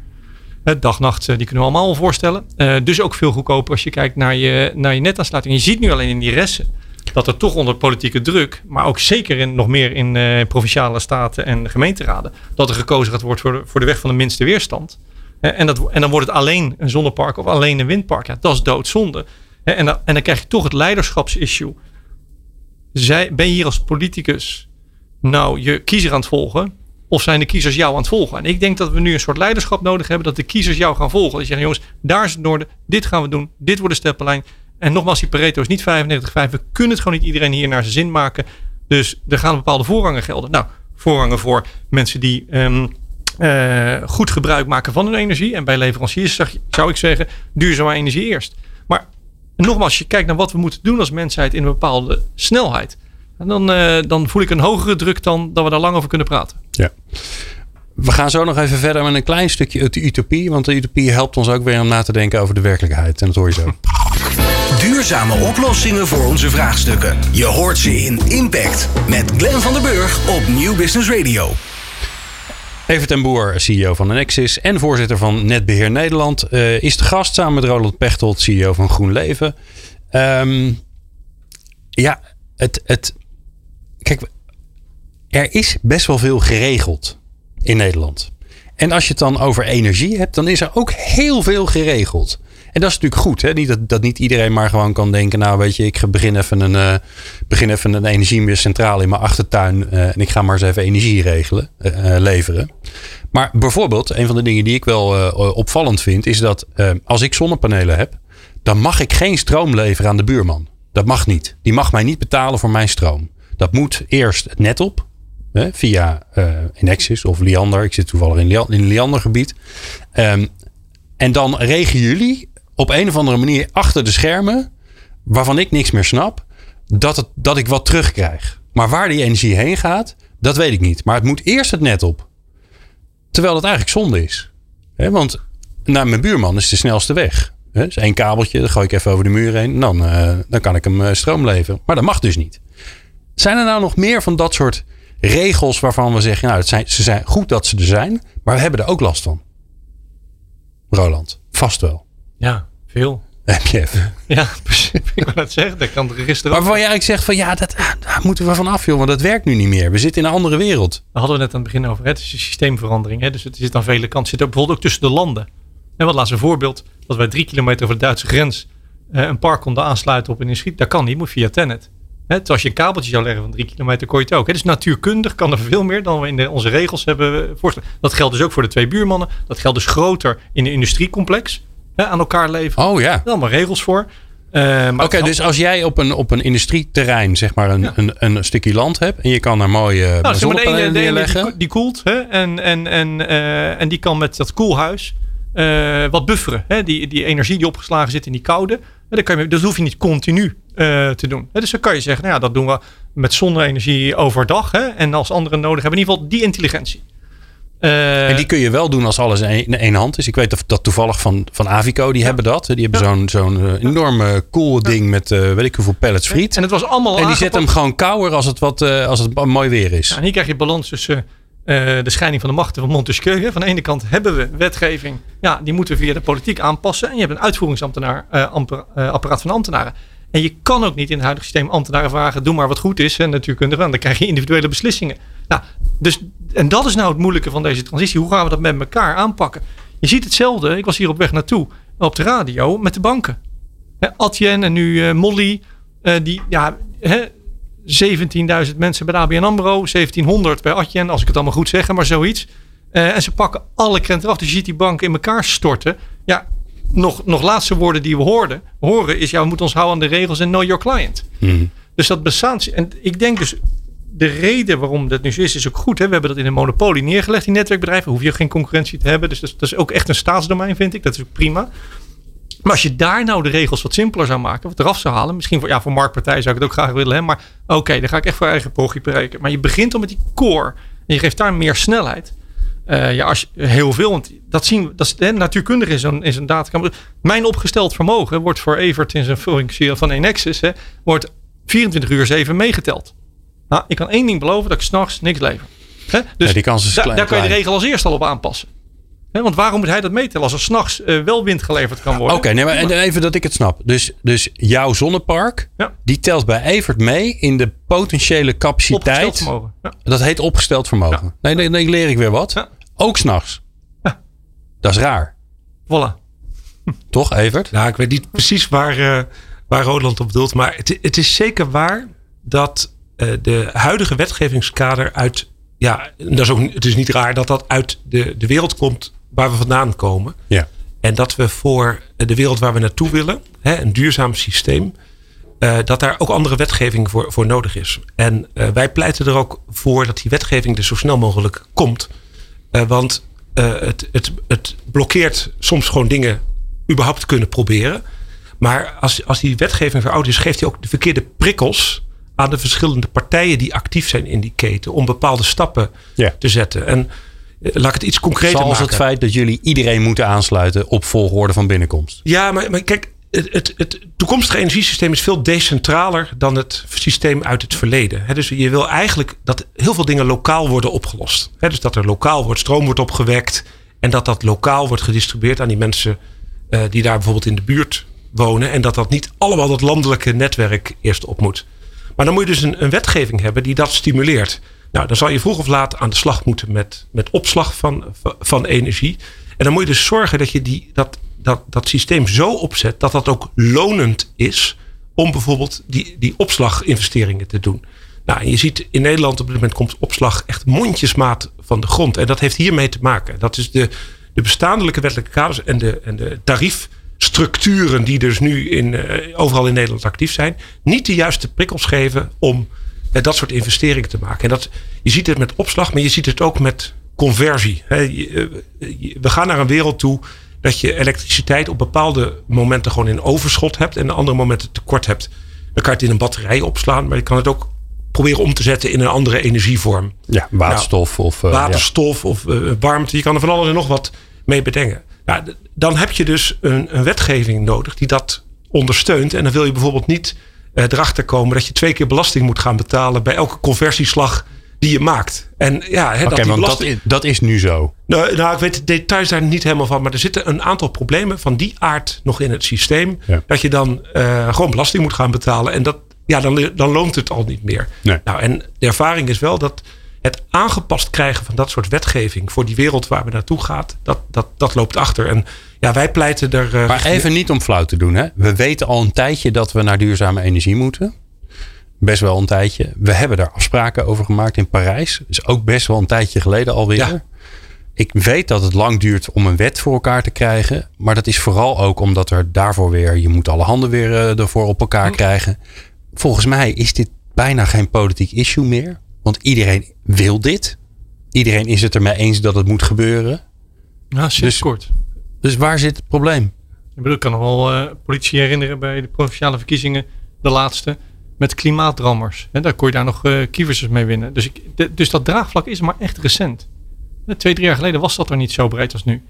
Dag-nacht, die kunnen we allemaal voorstellen. Dus ook veel goedkoper als je kijkt naar je, naar je netaansluiting. Je ziet nu alleen in die resten dat er toch onder politieke druk, maar ook zeker in, nog meer in provinciale staten en gemeenteraden, dat er gekozen gaat worden voor de, voor de weg van de minste weerstand. En, dat, en dan wordt het alleen een zonnepark of alleen een windpark. Ja, dat is doodzonde. En dan, en dan krijg je toch het leiderschapsissue. Zij, ben je hier als politicus nou je kiezer aan het volgen? Of zijn de kiezers jou aan het volgen? En ik denk dat we nu een soort leiderschap nodig hebben. Dat de kiezers jou gaan volgen. Die zeggen jongens, daar is het noorden. Dit gaan we doen. Dit wordt de steppenlijn. En nogmaals, die Pareto is niet 95-5. We kunnen het gewoon niet iedereen hier naar zijn zin maken. Dus er gaan bepaalde voorrangen gelden. Nou, voorrangen voor mensen die... Um, uh, goed gebruik maken van hun energie. En bij leveranciers zou ik zeggen, duurzame energie eerst. Maar nogmaals, als je kijkt naar wat we moeten doen als mensheid in een bepaalde snelheid. Dan, uh, dan voel ik een hogere druk dan dat we daar lang over kunnen praten. Ja. We gaan zo nog even verder met een klein stukje uit de utopie. Want de utopie helpt ons ook weer om na te denken over de werkelijkheid. En dat hoor je zo. Duurzame oplossingen voor onze vraagstukken. Je hoort ze in Impact. Met Glenn van der Burg op Nieuw Business Radio. Evert ten Boer, CEO van Nexis en voorzitter van Netbeheer Nederland, uh, is de gast samen met Roland Pechtold, CEO van GroenLeven. Um, ja, het, het. Kijk, er is best wel veel geregeld in Nederland. En als je het dan over energie hebt, dan is er ook heel veel geregeld. En dat is natuurlijk goed. Hè? Niet dat, dat niet iedereen maar gewoon kan denken. Nou, weet je, ik begin even een, uh, begin even een energiecentrale in mijn achtertuin. Uh, en ik ga maar eens even energie regelen, uh, leveren. Maar bijvoorbeeld, een van de dingen die ik wel opvallend vind, is dat als ik zonnepanelen heb, dan mag ik geen stroom leveren aan de buurman. Dat mag niet. Die mag mij niet betalen voor mijn stroom. Dat moet eerst het net op. Via Enexis of Liander. Ik zit toevallig in, Liander, Liander-gebied. Um, en dan regelen jullie op een of andere manier achter de schermen, waarvan ik niks meer snap, dat, het, dat ik wat terugkrijg. Maar waar die energie heen gaat, dat weet ik niet. Maar het moet eerst het net op. Terwijl het eigenlijk zonde is. Want naar mijn buurman is de snelste weg. He, dus één kabeltje, dan gooi ik even over de muur heen. Dan, uh, dan kan ik hem uh, stroom leveren. Maar dat mag dus niet. Zijn er nou nog meer van dat soort regels waarvan we zeggen, nou, het zijn, ze zijn goed dat ze er zijn, maar we hebben er ook last van? Roland, vast wel. Ja, veel. Heb je even. Ja, precies. Ik wil het zeggen. Dat kan register ook. Waarvan jij eigenlijk zegt van ja, dat, ah, daar moeten we van af, joh, want dat werkt nu niet meer. We zitten in een andere wereld. Daar hadden we net aan het begin over. Hè? Het is een systeemverandering. Hè? Dus het zit aan vele kanten. Het zit ook bijvoorbeeld ook tussen de landen. En wat laatst een voorbeeld. Dat wij drie kilometer over de Duitse grens eh, een park konden aansluiten op een industrie. Dat kan niet, moet via Tennet. Hè? Dus als je een kabeltje zou leggen van drie kilometer, kon je het ook. Hè? Dus natuurkundig kan er veel meer dan we in de, onze regels hebben voorstellen. Dat geldt dus ook voor de twee buurmannen. Dat geldt dus groter in een industriecomplex. Hè? Aan elkaar leven. Oh ja. Er allemaal regels voor. Eh, Oké, dus als jij op een, op een industrieterrein zeg maar een, Ja. een, een stukje land hebt en je kan daar mooie Nou, zeg maar, de ene, neerleggen. die, die koelt hè, en, en, en, eh, en die kan met dat koelhuis eh, wat bufferen. Hè, die, die energie die opgeslagen zit in die koude. dat, kan je, dat hoef je niet continu te doen. Dus dan kan je zeggen, nou ja, dat doen we met zonne-energie overdag. Hè, en als anderen nodig hebben, in ieder geval die intelligentie. Eh, En die kun je wel doen als alles in één hand is. Ik weet dat, dat toevallig van, van Avico, die hebben dat. Die hebben Ja. zo'n zo'n eh, enorme cool ding met eh, weet ik hoeveel pellets friet. en het was allemaal En die zet hem gewoon kouder als het, wat, als het mooi weer is. En hier krijg je balans tussen de scheiding van de machten van Montesquieu. Van de ene kant hebben we wetgeving. Ja, die moeten we via de politiek aanpassen. En je hebt een uitvoeringsambtenaar, eh, amper- eh, apparaat van ambtenaren. En je kan ook niet in het huidige systeem ambtenaren vragen: doe maar wat goed is. En natuurkundig, want dan krijg je individuele beslissingen. Nou, dus, en dat is nou het moeilijke van deze transitie. Hoe gaan we dat met elkaar aanpakken? Je ziet hetzelfde. Ik was hier op weg naartoe op de radio met de banken. Adyen en nu eh, Molly. eh, die, ja, hè, 17.000 mensen bij de ABN AMRO. 1700 bij Adyen, als ik het allemaal goed zeg, maar zoiets. Eh, en ze pakken alle krenten af. Dus je ziet die banken in elkaar storten. Ja, nog, nog laatste woorden die we hoorden, horen is... ja, we moeten ons houden aan de regels en know your client. Mhm. Dus dat bestaat. En ik denk dus, de reden waarom dat nu zo is, is ook goed. Hè? We hebben dat in een monopolie neergelegd, die netwerkbedrijven. Hoef je geen concurrentie te hebben. Dus dat is, ook echt een staatsdomein, vind ik. Dat is ook prima. Maar als je daar nou de regels wat simpeler zou maken, wat eraf zou halen, misschien voor, ja, voor marktpartijen zou ik het ook graag willen, hè, maar oké, dan ga ik echt voor eigen pogie berekenen. Maar je begint al met die core en je geeft daar meer snelheid. Eh, ja, als je, heel veel, want dat zien we, dat is, hè, natuurkundig is een, is. Mijn opgesteld vermogen wordt voor Evert in zijn functie van Enexis, hè, wordt 24 uur 7 meegeteld. Nou, ik kan één ding beloven, dat ik s'nachts niks lever. Hè? Dus Ja, die kans is da- klein- daar kan je de regel als eerste al op aanpassen. Hè, want waarom moet hij dat meetellen als er s'nachts eh wel wind geleverd kan worden? Oké, nee, maar en even dat ik het snap. Dus, dus jouw zonnepark, Ja. die telt bij Evert mee in de potentiële Opgesteld capaciteit. vermogen. Ja. Dat heet opgesteld vermogen. Ja. Nee, nee, nee, leer ik weer wat. Ja. Ook s'nachts. Ja. Dat is raar. Voilà. Toch, Evert? Nou, ik weet niet precies waar, eh, waar Roland op bedoelt. Maar het, het is zeker waar dat de huidige wetgevingskader uit. Ja, dat is ook, het is niet raar dat dat uit de, de wereld komt waar we vandaan komen. Ja. En dat we voor de wereld waar we naartoe willen, hè, een duurzaam systeem, eh, dat daar ook andere wetgeving voor, voor nodig is. En eh, wij pleiten er ook voor dat die wetgeving er zo snel mogelijk komt. Eh, want eh, het, het, het blokkeert soms gewoon dingen überhaupt kunnen proberen. Maar als, als die wetgeving verouderd is, geeft hij ook de verkeerde prikkels aan de verschillende partijen die actief zijn in die keten om bepaalde stappen Ja. te zetten. En eh, laat ik het iets concreter Zoals maken. het feit dat jullie iedereen moeten aansluiten op volgorde van binnenkomst. Ja, maar, maar kijk, het, het, het toekomstige energiesysteem is veel decentraler dan het systeem uit het verleden. Hè, dus je wil eigenlijk dat heel veel dingen lokaal worden opgelost. Hè, dus dat er lokaal wordt, stroom wordt opgewekt en dat dat lokaal wordt gedistribueerd aan die mensen eh, die daar bijvoorbeeld in de buurt wonen. En dat dat niet allemaal dat landelijke netwerk eerst op moet. Maar dan moet je dus een, een wetgeving hebben die dat stimuleert. Nou, dan zal je vroeg of laat aan de slag moeten met, met opslag van, van energie. En dan moet je dus zorgen dat je die, dat, dat, dat systeem zo opzet dat dat ook lonend is om bijvoorbeeld die, die opslaginvesteringen te doen. Nou, je ziet in Nederland op dit moment komt opslag echt mondjesmaat van de grond. En dat heeft hiermee te maken. Dat is de, de bestaandelijke wettelijke kaders en de, en de tariefstructuren die dus nu in, eh, overal in Nederland actief zijn, niet de juiste prikkels geven om eh, dat soort investeringen te maken. En dat, je ziet het met opslag, maar je ziet het ook met conversie. Je, eh, je- we gaan naar een wereld toe dat je elektriciteit op bepaalde momenten gewoon in overschot hebt en andere momenten tekort hebt. Dan kan je het in een batterij opslaan, maar je kan het ook proberen om te zetten in een andere energievorm. Ja, waterstof of... eh, Waterstof of warmte. Je kan er van alles en nog wat mee bedenken. Nou, dan heb je dus een, een wetgeving nodig die dat ondersteunt. En dan wil je bijvoorbeeld niet eh, erachter komen dat je twee keer belasting moet gaan betalen bij elke conversieslag die je maakt. En ja, hè, dat die want belasting... dat, is, dat is nu zo. Nou, nou, ik weet de details daar niet helemaal van. Maar er zitten een aantal problemen van die aard nog in het systeem. Ja. Dat je dan eh, gewoon belasting moet gaan betalen. En dat, ja, dan, dan loont het al niet meer. Nee. Nou, en de ervaring is wel dat het aangepast krijgen van dat soort wetgeving voor die wereld waar we naartoe gaat, dat, dat, dat loopt achter. En ja, wij pleiten er. eh, Maar even niet om flauw te doen. Hè? We weten al een tijdje dat we naar duurzame energie moeten. Best wel een tijdje. We hebben daar afspraken over gemaakt in Parijs. Dus ook best wel een tijdje geleden alweer. Ja. Ik weet dat het lang duurt om een wet voor elkaar te krijgen. Maar dat is vooral ook omdat er daarvoor weer... je moet alle handen weer eh, ervoor op elkaar krijgen. Volgens mij is dit bijna geen politiek issue meer. Want iedereen wil dit. Iedereen is het ermee eens dat het moet gebeuren. Ja, sinds Dus- kort. Dus waar zit het probleem? Ik bedoel, ik kan nog wel eh politie herinneren bij de provinciale verkiezingen, de laatste, met klimaatdrammers. Hè, daar kon je daar nog eh kieversers mee winnen. Dus, ik, de- dus dat draagvlak is maar echt recent. Eh, Twee, drie jaar geleden was dat er niet zo breed als nu.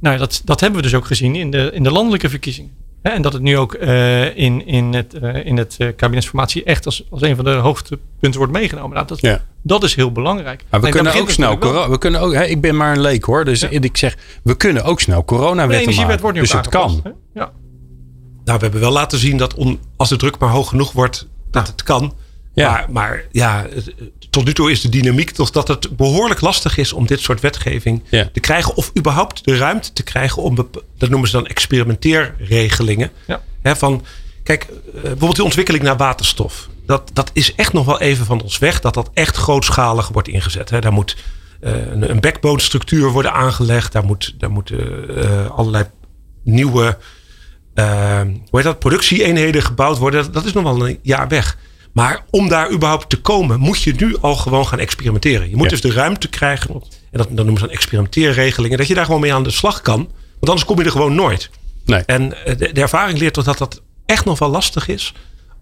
Nou, dat, dat hebben we dus ook gezien in de, in de landelijke verkiezingen. En dat het nu ook eh, in, in het, eh, in het eh, kabinetsformatie echt als, als een van de hoogtepunten wordt meegenomen. Nou, dat, Ja. dat is heel belangrijk. Maar we En kunnen ook snel corona. We kunnen ook, hè, ik ben maar een leek hoor. Dus Ja. ik zeg, we kunnen ook snel coronawetten energiewet maken. wordt nu Dus het kan. Ja. Nou, we hebben wel laten zien dat als de druk maar hoog genoeg wordt, dat het kan. Ja. Maar, maar ja, tot nu toe is de dynamiek toch dat het behoorlijk lastig is om dit soort wetgeving Ja. te krijgen. Of überhaupt de ruimte te krijgen om, dat noemen ze dan experimenteerregelingen. Ja. Hè, van, kijk, eh, bijvoorbeeld die ontwikkeling naar waterstof. Dat, dat is echt nog wel even van ons weg. Dat dat echt grootschalig wordt ingezet. Hè. Daar moet eh, een, een backbone structuur worden aangelegd. Daar, moet, daar moeten eh, allerlei nieuwe eh, hoe heet dat, productieeenheden gebouwd worden. Dat, dat is nog wel een jaar weg. Maar om daar überhaupt te komen, moet je nu al gewoon gaan experimenteren. Je moet Ja. dus de ruimte krijgen. En dat, dat noemen ze dan experimenteerregelingen. Dat je daar gewoon mee aan de slag kan. Want anders kom je er gewoon nooit. Nee. En eh, de, de ervaring leert toch dat dat echt nog wel lastig is.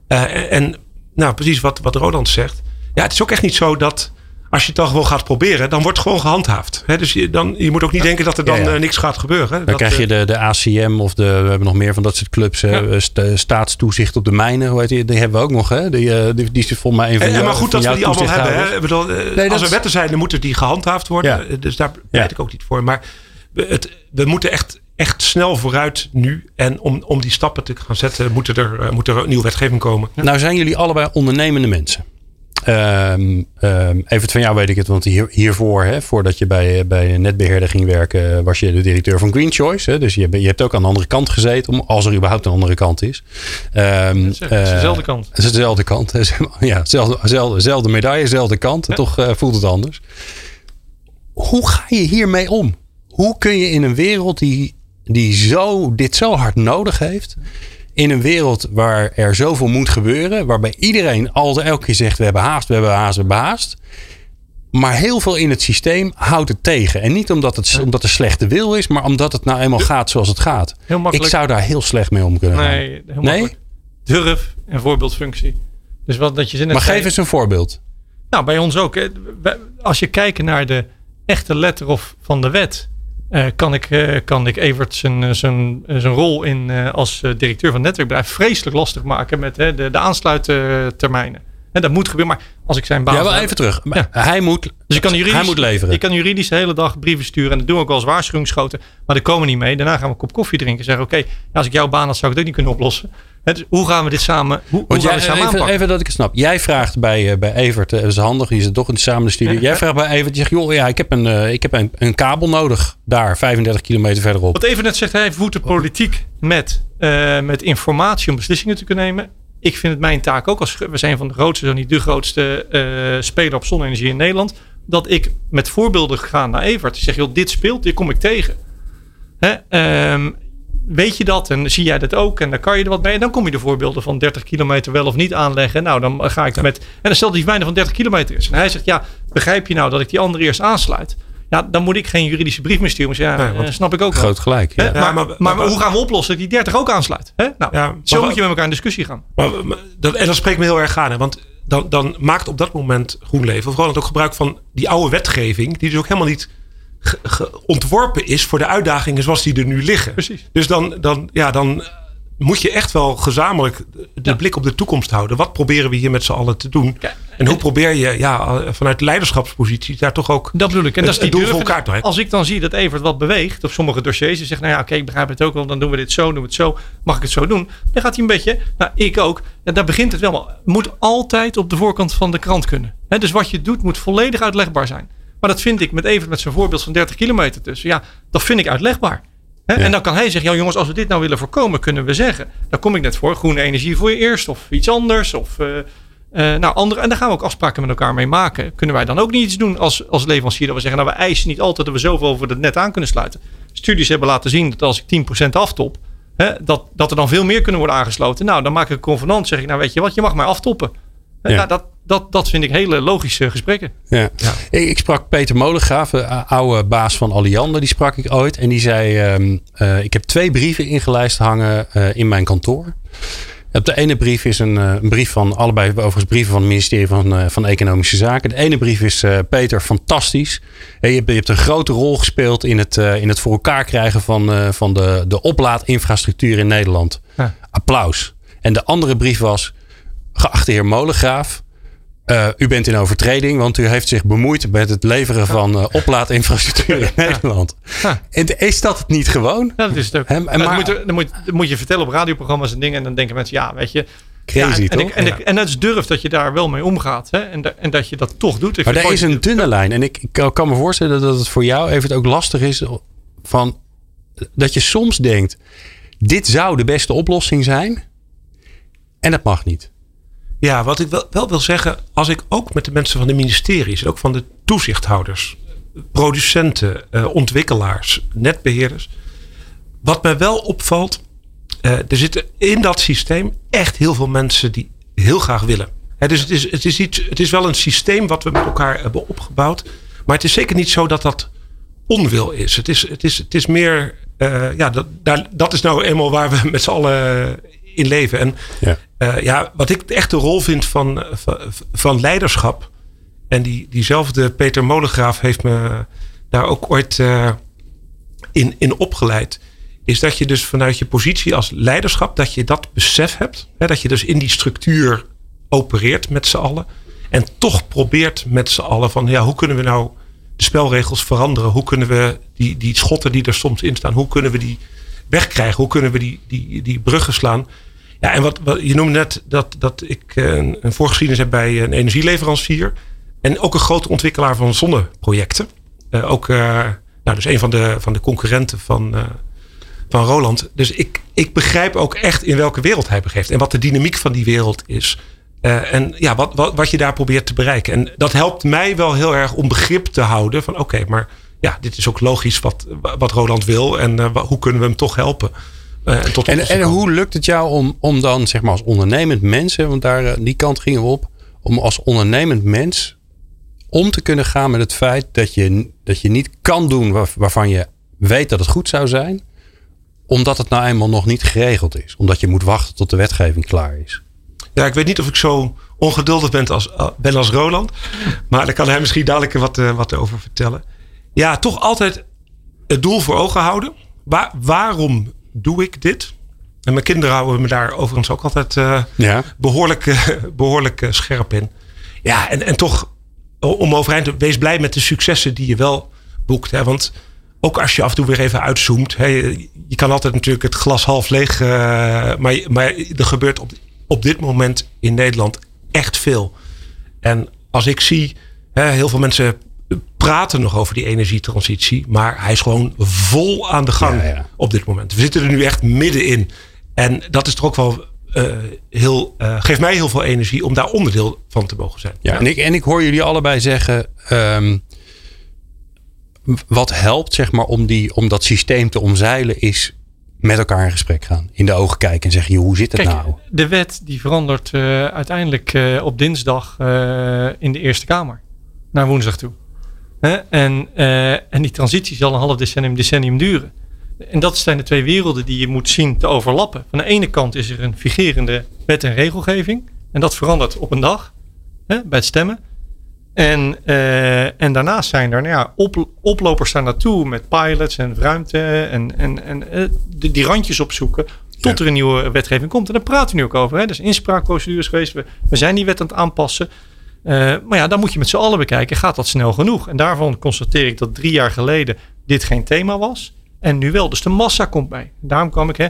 Eh, en, en, nou, precies wat, wat Roland zegt. Ja, het is ook echt niet zo dat als je het dan gewoon gaat proberen, dan wordt het gewoon gehandhaafd. Dus je, dan, je moet ook niet denken dat er dan Ja, ja. eh, niks gaat gebeuren. Dan Dat, krijg je eh, de, de ACM of de, we hebben nog meer van dat soort clubs. Ja. sta- staatstoezicht op de mijnen. Hoe heet die? Die hebben we ook nog. Hè? Die, eh, die, die is volgens mij een van En, en jou- maar goed dat we die allemaal hebben. Hè? Ik bedoel, eh, Nee, als er wetten zijn, dan moeten die gehandhaafd worden. Eh, Dus daar pleit ik ook niet voor. Maar we, het, we moeten echt, echt snel vooruit nu. En om, om die stappen te gaan zetten, moeten er, eh, moet er een nieuwe wetgeving komen. Nou zijn jullie allebei ondernemende mensen. Ehm ehm, even van jou weet ik het, want hier, hiervoor, hè, voordat je bij, bij een netbeheerder ging werken, was je de directeur van Green Choice. Hè, dus je, je hebt ook aan de andere kant gezeten, om, als er überhaupt een andere kant is. Ehm, Het is het is eh, dezelfde kant. Het is dezelfde kant. Ja, dezelfde, medaille, dezelfde kant. En toch eh, voelt het anders. Hoe ga je hiermee om? Hoe kun je in een wereld die, die zo, dit zo hard nodig heeft. In een wereld waar er zoveel moet gebeuren. Waarbij iedereen altijd elke keer zegt we hebben haast, we hebben haast, we hebben haast. Maar heel veel in het systeem houdt het tegen. En niet omdat het omdat er slechte wil is. Maar omdat het nou eenmaal gaat zoals het gaat. Heel makkelijk. Ik zou daar heel slecht mee om kunnen gaan. Nee, heel Nee? Durf en voorbeeldfunctie. Dus wat dat je zin Maar zei- geef eens een voorbeeld. Nou, bij ons ook. Als je kijkt naar de echte letter of van de wet, eh, kan, ik, eh, kan ik Evert zijn, eh, zijn, zijn rol in, als directeur van het netwerkbedrijf vreselijk lastig maken met de, de aansluittermijnen. En dat moet gebeuren. Maar als ik zijn baas. Ja, wel even terug. Ja. Hij, moet, Dus ik kan juridisch, hij moet leveren. Ik kan juridisch de hele dag brieven sturen. En dat doen we ook wel als waarschuwingsschoten. Maar daar komen we niet mee. Daarna gaan we een kop koffie drinken. En zeggen: Oké, als ik jouw baan had, zou ik ook niet kunnen oplossen. Hoe gaan we dit samen, hoe, hoe gaan we samen even, aanpakken? even dat ik het snap. Jij vraagt bij, eh, bij Evert, eh, dat is handig, die zit toch in samen de studio. Jij vraagt bij Evert, je zegt, joh, ja, ik heb, een, eh, ik heb een, een kabel nodig daar, 35 kilometer verderop. Wat even net zegt, hij voedt de politiek met, met informatie om beslissingen te kunnen nemen. Ik vind het mijn taak ook, als we zijn van de grootste, zo niet de grootste speler op zonne-energie in Nederland. Dat ik met voorbeelden ga naar Evert. Ik zeg, joh, dit speelt, dit kom ik tegen. Hè? ehm, weet je dat en zie jij dat ook en dan kan je er wat mee. En dan kom je de voorbeelden van 30 kilometer wel of niet aanleggen. Nou, dan ga ik met. En dan stelt hij mijne van 30 kilometer is. En hij zegt, ja, begrijp je nou dat ik die andere eerst aansluit? Ja, dan moet ik geen juridische brief meer sturen. Maar ja, Nee, want- eh, snap ik ook wel. Groot gelijk. Ja. Ja, maar, maar- maar, maar- hoe gaan we oplossen dat die 30 ook aansluit? Hè? Nou, Ja, zo maar- moet je met elkaar in discussie gaan. Maar, maar dat, en dat spreekt me heel erg aan. Hè? Want dan, dan maakt op dat moment GroenLeven vooral ook gebruik van die oude wetgeving. Die dus ook helemaal niet ontworpen is voor de uitdagingen zoals die er nu liggen. Precies. Dus dan, dan, ja, dan moet je echt wel gezamenlijk de Ja. blik op de toekomst houden. Wat proberen we hier met z'n allen te doen? Ja, en hoe probeer je ja, vanuit leiderschapspositie daar toch ook Dat bedoel ik. En dat is die doel voor elkaar te. Als ik dan zie dat Evert wat beweegt op sommige dossiers. En zegt, nou ja, oké, ik begrijp het ook wel. Dan doen we dit zo, doen we het zo. Mag ik het zo doen? Dan gaat hij een beetje, nou ik ook. En daar begint het wel. Moet altijd op de voorkant van de krant kunnen. Hè, dus wat je doet moet volledig uitlegbaar zijn. Maar dat vind ik met Evert met zijn voorbeeld van 30 kilometer tussen. Ja, dat vind ik uitlegbaar. Hè, Ja. En dan kan hij zeggen, ja jongens, als we dit nou willen voorkomen, kunnen we zeggen. Daar kom ik net voor. Groene energie voor je eerst. Of iets anders. Of eh, eh, nou, andere, en daar gaan we ook afspraken met elkaar mee maken. Kunnen wij dan ook niet iets doen als, als leverancier? Dat we zeggen, nou we eisen niet altijd dat we zoveel over het net aan kunnen sluiten. Studies hebben laten zien dat als ik 10% aftop, hè, dat, dat er dan veel meer kunnen worden aangesloten. Nou, dan maak ik een convenant. Zeg ik, nou weet je wat, je mag mij aftoppen. Ja. nou, dat, dat, dat vind ik hele logische gesprekken. Ja. Ik, ik sprak Peter Molengraaf, de oude baas van Alliander, die sprak ik ooit. En die zei, ehm, eh, ik heb twee brieven ingelijst hangen eh, in mijn kantoor. Op de ene brief is een, eh, een brief van, allebei overigens brieven van het ministerie van, eh, van Economische Zaken. De ene brief is, eh, Peter, fantastisch. Eh, je, hebt, je hebt een grote rol gespeeld in het, eh, in het voor elkaar krijgen van, eh, van de, de oplaadinfrastructuur in Nederland. Ja. Applaus. En de andere brief was, geachte heer Molengraaf, eh, u bent in overtreding, want u heeft zich bemoeid met het leveren van eh, oplaadinfrastructuur in Nederland. Ja. En is dat het niet gewoon? Ja, dat is het ook. En Maar maar- dan, moet dan, moet, dan moet je vertellen op radioprogramma's en dingen. En dan denken mensen, ja, weet je. Crazy, ja, en, toch? ik- en, ik- en het is durf dat je daar wel mee omgaat. Hè? En, da- en dat je dat toch doet. Ik Maar er het is een dunne lijn. En ik, kan me voorstellen dat het voor jou even ook lastig is. Van, dat je soms denkt, dit zou de beste oplossing zijn. En dat mag niet. Ja, wat ik wel, wil zeggen, als ik ook met de mensen van de ministeries ook van de toezichthouders, producenten, eh, ontwikkelaars, netbeheerders. Wat mij wel opvalt, eh, er zitten in dat systeem echt heel veel mensen die heel graag willen. Dus het is, het, is iets, het is wel een systeem wat we met elkaar hebben opgebouwd. Maar het is zeker niet zo dat dat onwil is. Het is, het is, het is meer, eh, ja, dat, dat is nou eenmaal waar we met z'n allen in leven. En Ja. eh, ja, wat ik echt de rol vind van, van, van leiderschap. En die, diezelfde Peter Molengraaf heeft me daar ook ooit eh, in, in opgeleid. Is dat je dus vanuit je positie als leiderschap, dat je dat besef hebt. Hè, dat je dus in die structuur opereert met z'n allen. En toch probeert met z'n allen van ja, hoe kunnen we nou de spelregels veranderen? Hoe kunnen we die, die schotten die er soms in staan, hoe kunnen we die wegkrijgen? Hoe kunnen we die, die, die bruggen slaan? Ja, en wat, wat je noemde net dat, dat ik eh, een, een voorgeschiedenis heb bij een energieleverancier. En ook een grote ontwikkelaar van zonneprojecten. Eh, ook eh, nou, dus een van de, van de concurrenten van, eh, van Roland. Dus ik, ik begrijp ook echt in welke wereld hij begeeft. En wat de dynamiek van die wereld is. Eh, en ja, wat, wat, wat je daar probeert te bereiken. En dat helpt mij wel heel erg om begrip te houden. Van oké, maar ja, dit is ook logisch wat, wat Roland wil. En eh, hoe kunnen we hem toch helpen? Eh, en tot En, hoe lukt het jou om, om dan, zeg maar, als ondernemend mens, hè, want daar, eh, die kant gingen we op, om als ondernemend mens om te kunnen gaan met het feit dat je, dat je niet kan doen waar- waarvan je weet dat het goed zou zijn, omdat het nou eenmaal nog niet geregeld is. Omdat je moet wachten tot de wetgeving klaar is. Ja, ik weet niet of ik zo ongeduldig ben als, ben als Roland. Maar daar kan hij misschien dadelijk wat, wat over vertellen. Ja, toch altijd het doel voor ogen houden. Waar, waarom doe ik dit? En mijn kinderen houden me daar overigens ook altijd eh, Ja. behoorlijk, eh, behoorlijk eh, scherp in. Ja, en, en toch om overeind te wees blij met de successen die je wel boekt. Hè? Want ook als je af en toe weer even uitzoomt. Hè, je je kan altijd natuurlijk het glas half leeg. maar, maar er gebeurt op, op dit moment in Nederland echt veel. En als ik zie, hè, heel veel mensen praten nog over die energietransitie. Maar hij is gewoon vol aan de gang Ja, ja. op dit moment. We zitten er nu echt middenin. En dat is toch ook wel eh, heel, eh, geeft mij heel veel energie om daar onderdeel van te mogen zijn. Ja, en, ik, en ik hoor jullie allebei zeggen. ehm, wat helpt, zeg maar, om, die, om dat systeem te omzeilen, is met elkaar in gesprek gaan. In de ogen kijken en zeggen: joh, hoe zit het Kijk, nou? de wet die verandert eh, uiteindelijk eh, op dinsdag eh, in de Eerste Kamer. Naar woensdag toe. Hè? En, eh, en die transitie zal een half decennium, decennium duren. En dat zijn de twee werelden die je moet zien te overlappen. Van de ene kant is er een vigerende wet en regelgeving. En dat verandert op een dag hè, bij het stemmen. En, eh, en daarnaast zijn er nou ja, op, oplopers daar naartoe met pilots en ruimte en, en, en eh, die, die randjes opzoeken Tot er een nieuwe wetgeving komt. En daar praten we nu ook over. Hè. Er zijn inspraakprocedures geweest. We, we zijn die wet aan het aanpassen. Uh, maar ja, dan moet je met z'n allen bekijken. Gaat dat snel genoeg? En daarvan constateer ik dat drie jaar geleden dit geen thema was. En nu wel. Dus de massa komt bij. Daarom kwam ik, hè,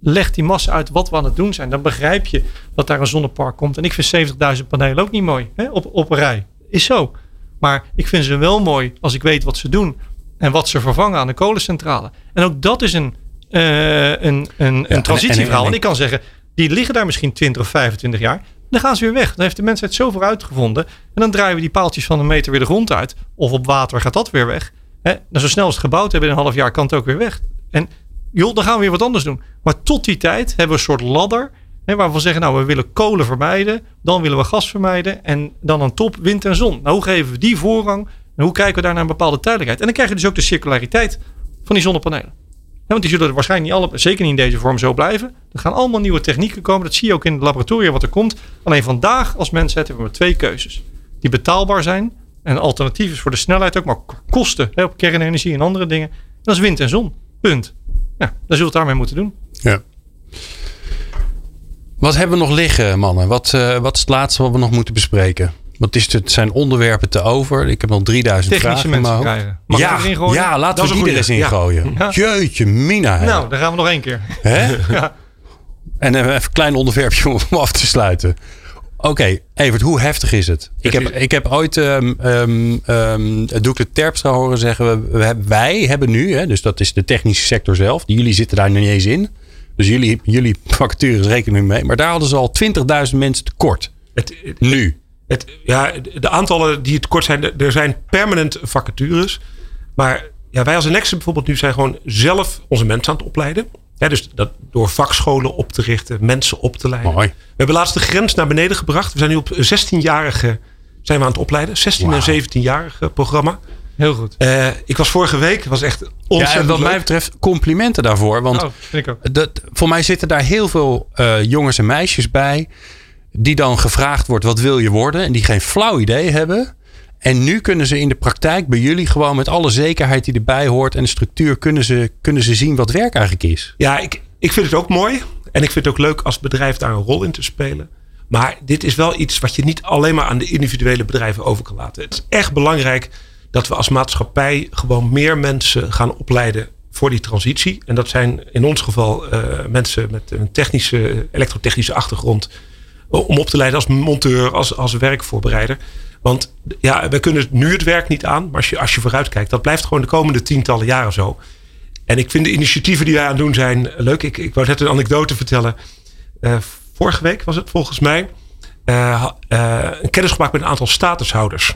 leg die massa uit wat we aan het doen zijn. Dan begrijp je dat daar een zonnepark komt. En ik vind 70.000 panelen ook niet mooi hè, op, op een rij. Is zo. Maar ik vind ze wel mooi als ik weet wat ze doen. En wat ze vervangen aan de kolencentrale. En ook dat is een, uh, een, een, een transitieverhaal. En, ik kan zeggen, die liggen daar misschien 20 of 25 jaar. Dan gaan ze weer weg. Dan heeft de mensheid zoveel uitgevonden. En dan draaien we die paaltjes van een meter weer de grond uit. Of op water gaat dat weer weg. Hè? Nou, zo snel als het gebouwd hebben in een half jaar kan het ook weer weg. En joh, dan gaan we weer wat anders doen. Maar tot die tijd hebben we een soort ladder. Waarvan we zeggen, nou, we willen kolen vermijden. Dan willen we gas vermijden. En dan een top wind en zon. Nou, hoe geven we die voorrang? En hoe kijken we daar naar een bepaalde tijdelijkheid? En dan krijg je dus ook de circulariteit van die zonnepanelen. Want die zullen er waarschijnlijk niet alle, zeker niet in deze vorm zo blijven. Er gaan allemaal nieuwe technieken komen. Dat zie je ook in het laboratorium wat er komt. Alleen vandaag als mensheid hebben we twee keuzes. Die betaalbaar zijn. En alternatief is voor de snelheid ook, maar kosten op kernenergie en andere dingen. Dat is wind en zon. Punt. Ja, daar zullen we het daarmee moeten doen. Ja. Wat hebben we nog liggen, mannen? Wat, uh, wat is het laatste wat we nog moeten bespreken? Want is het zijn onderwerpen te over. Ik heb nog 3000 Technische vragen. mensen krijgen. Mag ja, erin gooien? ja, laten we die er eens in gooien. Ja. Jeetje, mina. Nou, dan gaan we nog één keer. Hè? ja. En even een klein onderwerpje om af te sluiten. Oké, okay, Evert, hoe heftig is het? Ik heb, ik heb ooit um, um, um, Doekle Terpstra horen zeggen... We, we, wij hebben nu, hè, dus dat is de technische sector zelf... jullie zitten daar niet eens in. Dus jullie, jullie vacatures rekenen mee. Maar daar hadden ze al 20.000 mensen tekort. Het, het, nu. Het, ja, de aantallen die tekort zijn... er zijn permanent vacatures. Maar ja, wij als Nexus bijvoorbeeld nu zijn gewoon zelf onze mensen aan het opleiden. Ja, dus dat door vakscholen op te richten, mensen op te leiden. Mooi. We hebben laatst de grens naar beneden gebracht. We zijn nu op 16-jarige zijn we aan het opleiden. 16 wow. en 17-jarige programma. Heel goed. Uh, ik was vorige week, was echt ontzettend ja, en wat leuk. mij betreft complimenten daarvoor. Want oh. Dat, voor mij zitten daar heel veel uh, jongens en meisjes bij. Die dan gevraagd wordt, wat wil je worden? En die geen flauw idee hebben. En nu kunnen ze in de praktijk bij jullie gewoon met alle zekerheid die erbij hoort en de structuur kunnen ze, kunnen ze zien wat werk eigenlijk is. Ja, ik, ik vind het ook mooi. En ik vind het ook leuk als bedrijf daar een rol in te spelen. Maar dit is wel iets wat je niet alleen maar aan de individuele bedrijven over kan laten. Het is echt belangrijk dat we als maatschappij gewoon meer mensen gaan opleiden voor die transitie. En dat zijn in ons geval uh, mensen met een technische, elektrotechnische achtergrond. Om op te leiden als monteur, als, als werkvoorbereider. Want ja, we kunnen nu het werk niet aan. Maar als je, als je vooruit kijkt, dat blijft gewoon de komende tientallen jaren zo. En ik vind de initiatieven die wij aan het doen zijn leuk. Ik, ik wou net een anekdote vertellen. Uh, vorige week was het volgens mij. Uh, uh, een kennis gemaakt met een aantal statushouders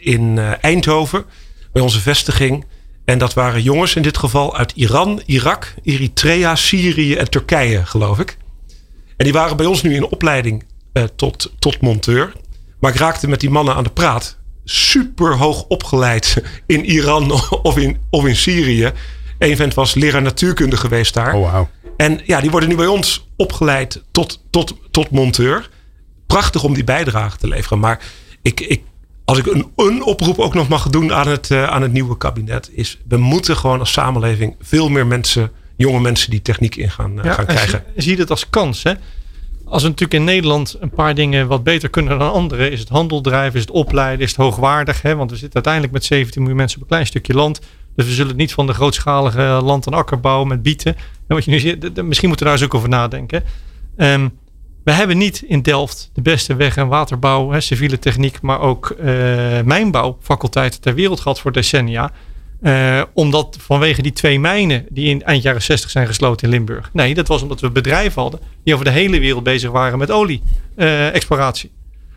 in Eindhoven. Bij onze vestiging. En dat waren jongens in dit geval uit Iran, Irak, Eritrea, Syrië en Turkije, geloof ik. En die waren bij ons nu in opleiding tot, tot monteur. Maar ik raakte met die mannen aan de praat. Super hoog opgeleid in Iran of in, of in Syrië. Een vent was leraar natuurkunde geweest daar. Oh, wow. En ja, die worden nu bij ons opgeleid tot, tot, tot monteur. Prachtig om die bijdrage te leveren. Maar ik, ik, als ik een, een oproep ook nog mag doen aan het, uh, aan het nieuwe kabinet, is we moeten gewoon als samenleving veel meer mensen, jonge mensen, die techniek in gaan, ja, gaan krijgen. Je ziet het als kans. Hè? Als we natuurlijk in Nederland een paar dingen wat beter kunnen dan anderen, is het handel drijven, is het opleiden, is het hoogwaardig. Hè? Want we zitten uiteindelijk met 17 miljoen mensen op een klein stukje land. Dus we zullen het niet van de grootschalige land- en akkerbouw met bieten. En wat je nu ziet, misschien moeten we daar eens ook over nadenken. Um, we hebben niet in Delft de beste weg- en waterbouw, hè, civiele techniek, maar ook uh, mijnbouwfaculteiten ter wereld gehad voor decennia. Uh, omdat vanwege die twee mijnen die in eind jaren 60 zijn gesloten in Limburg. Nee, dat was omdat we bedrijven hadden die over de hele wereld bezig waren met olie-exploratie. Uh,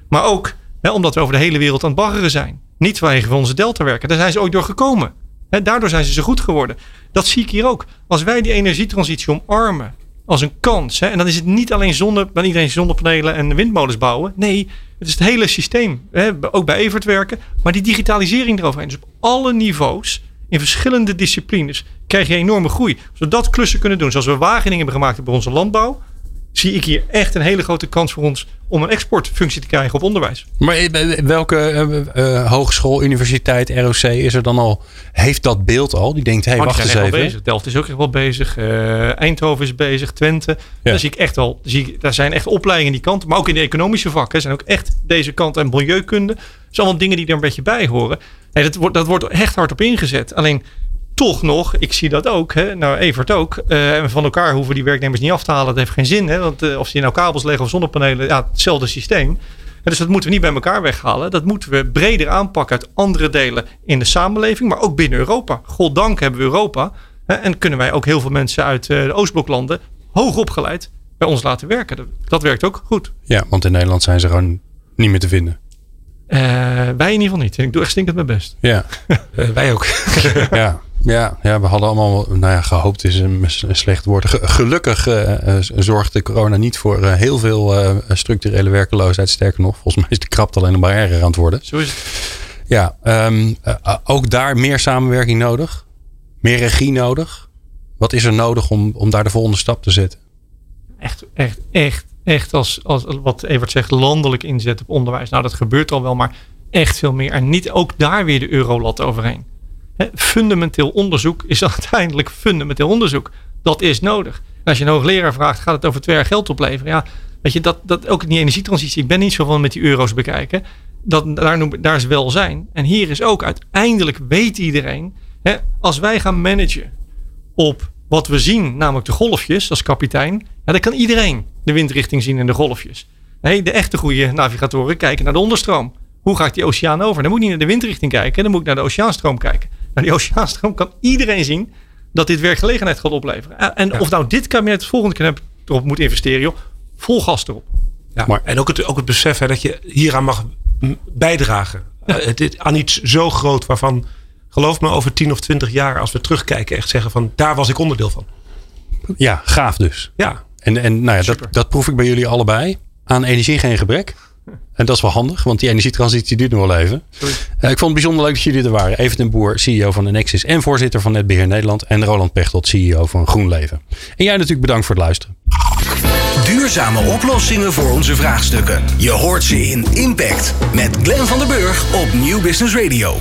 maar ook hè, omdat we over de hele wereld aan het baggeren zijn. Niet vanwege onze deltawerken. Daar zijn ze ook door gekomen. Hè, daardoor zijn ze zo goed geworden. Dat zie ik hier ook. Als wij die energietransitie omarmen als een kans. Hè, en dan is het niet alleen zonne, iedereen zonnepanelen en windmolens bouwen. Nee, het is het hele systeem. Hè, ook bij Evert werken. Maar die digitalisering eroverheen. Dus op alle niveaus in verschillende disciplines krijg je enorme groei. Zodat klussen kunnen doen. Zoals we Wageningen hebben gemaakt bij onze landbouw. zie ik hier echt een hele grote kans voor ons om een exportfunctie te krijgen op onderwijs. Maar welke uh, hogeschool, universiteit, ROC is er dan al? Heeft dat beeld al? Die denkt, hé, hey, wacht eens even. Bezig. Delft is ook echt wel bezig. Uh, Eindhoven is bezig. Twente. Ja. Daar zie ik echt wel. Zie ik, daar zijn echt opleidingen die kant. Maar ook in de economische vakken zijn ook echt deze kant. En milieukunde. Dat zijn allemaal dingen die er een beetje bij horen. Nee, dat, wordt, dat wordt echt hard op ingezet. Alleen toch nog, ik zie dat ook, hè, nou Evert ook, uh, van elkaar hoeven die werknemers niet af te halen. Dat heeft geen zin, hè, want uh, of ze nou kabels leggen of zonnepanelen, ja, hetzelfde systeem. dus dat moeten we niet bij elkaar weghalen. Dat moeten we breder aanpakken uit andere delen in de samenleving, maar ook binnen Europa. Goddank hebben we Europa. Hè, en kunnen wij ook heel veel mensen uit uh, de Oostbloklanden, hoog opgeleid, bij ons laten werken. Dat, werkt ook goed. Ja, want in Nederland zijn ze gewoon niet meer te vinden. Wij in ieder geval niet. Ik doe echt stinkend mijn best. Ja, wij ook. ja. Ja, ja, we hadden allemaal, nou ja, gehoopt is een, slecht woord. Gelukkig uh, zorgde corona niet voor uh, heel veel uh, structurele werkeloosheid. Sterker nog, volgens mij is de krapte alleen nog maar erger aan het worden. Zo is het. Ja, um, ook daar meer samenwerking nodig. Meer regie nodig. Wat is er nodig om, om daar de volgende stap te zetten? Echt, echt, echt, echt als, als wat Evert zegt, landelijk inzet op onderwijs. Nou, dat gebeurt al wel, maar echt veel meer. En niet ook daar weer de eurolat overheen fundamenteel onderzoek is uiteindelijk fundamenteel onderzoek. Dat is nodig. En als je een hoogleraar vraagt, gaat het over twee jaar geld opleveren? Ja, weet je, dat, dat ook in die energietransitie. Ik ben niet zo van met die euro's bekijken. Dat, daar, daar is welzijn. En hier is ook uiteindelijk weet iedereen. Als wij gaan managen op wat we zien, namelijk de golfjes als kapitein. Ja, dan kan iedereen de windrichting zien in de golfjes. Nee, de echte goede navigatoren kijken naar de onderstroom. Hoe ga ik die oceaan over? Dan moet ik niet naar de windrichting kijken, dan moet ik naar de oceaanstroom kijken. Naar die oceaanstroom kan iedereen zien dat dit werkgelegenheid gaat opleveren. En of nou dit kabinet het volgende keer erop moet investeren, joh, vol gas erop. Ja, maar, en ook het, ook het besef hè, dat je hieraan mag bijdragen. Ja. Uh, aan iets zo groot waarvan, geloof me, over 10 of 20 jaar, als we terugkijken, echt zeggen van daar was ik onderdeel van. Ja, gaaf dus. Ja. En, en nou ja, dat, dat proef ik bij jullie allebei. Aan energie geen gebrek. En dat is wel handig, want die energietransitie duurt nog wel even. Uh, ik vond het bijzonder leuk dat jullie er waren. Even den Boer, CEO van Nexus en voorzitter van Netbeheer Nederland. En Roland Pechtold, CEO van GroenLeven. En jij natuurlijk bedankt voor het luisteren. Duurzame oplossingen voor onze vraagstukken. Je hoort ze in Impact met Glenn van der Burg op Nieuw Business Radio.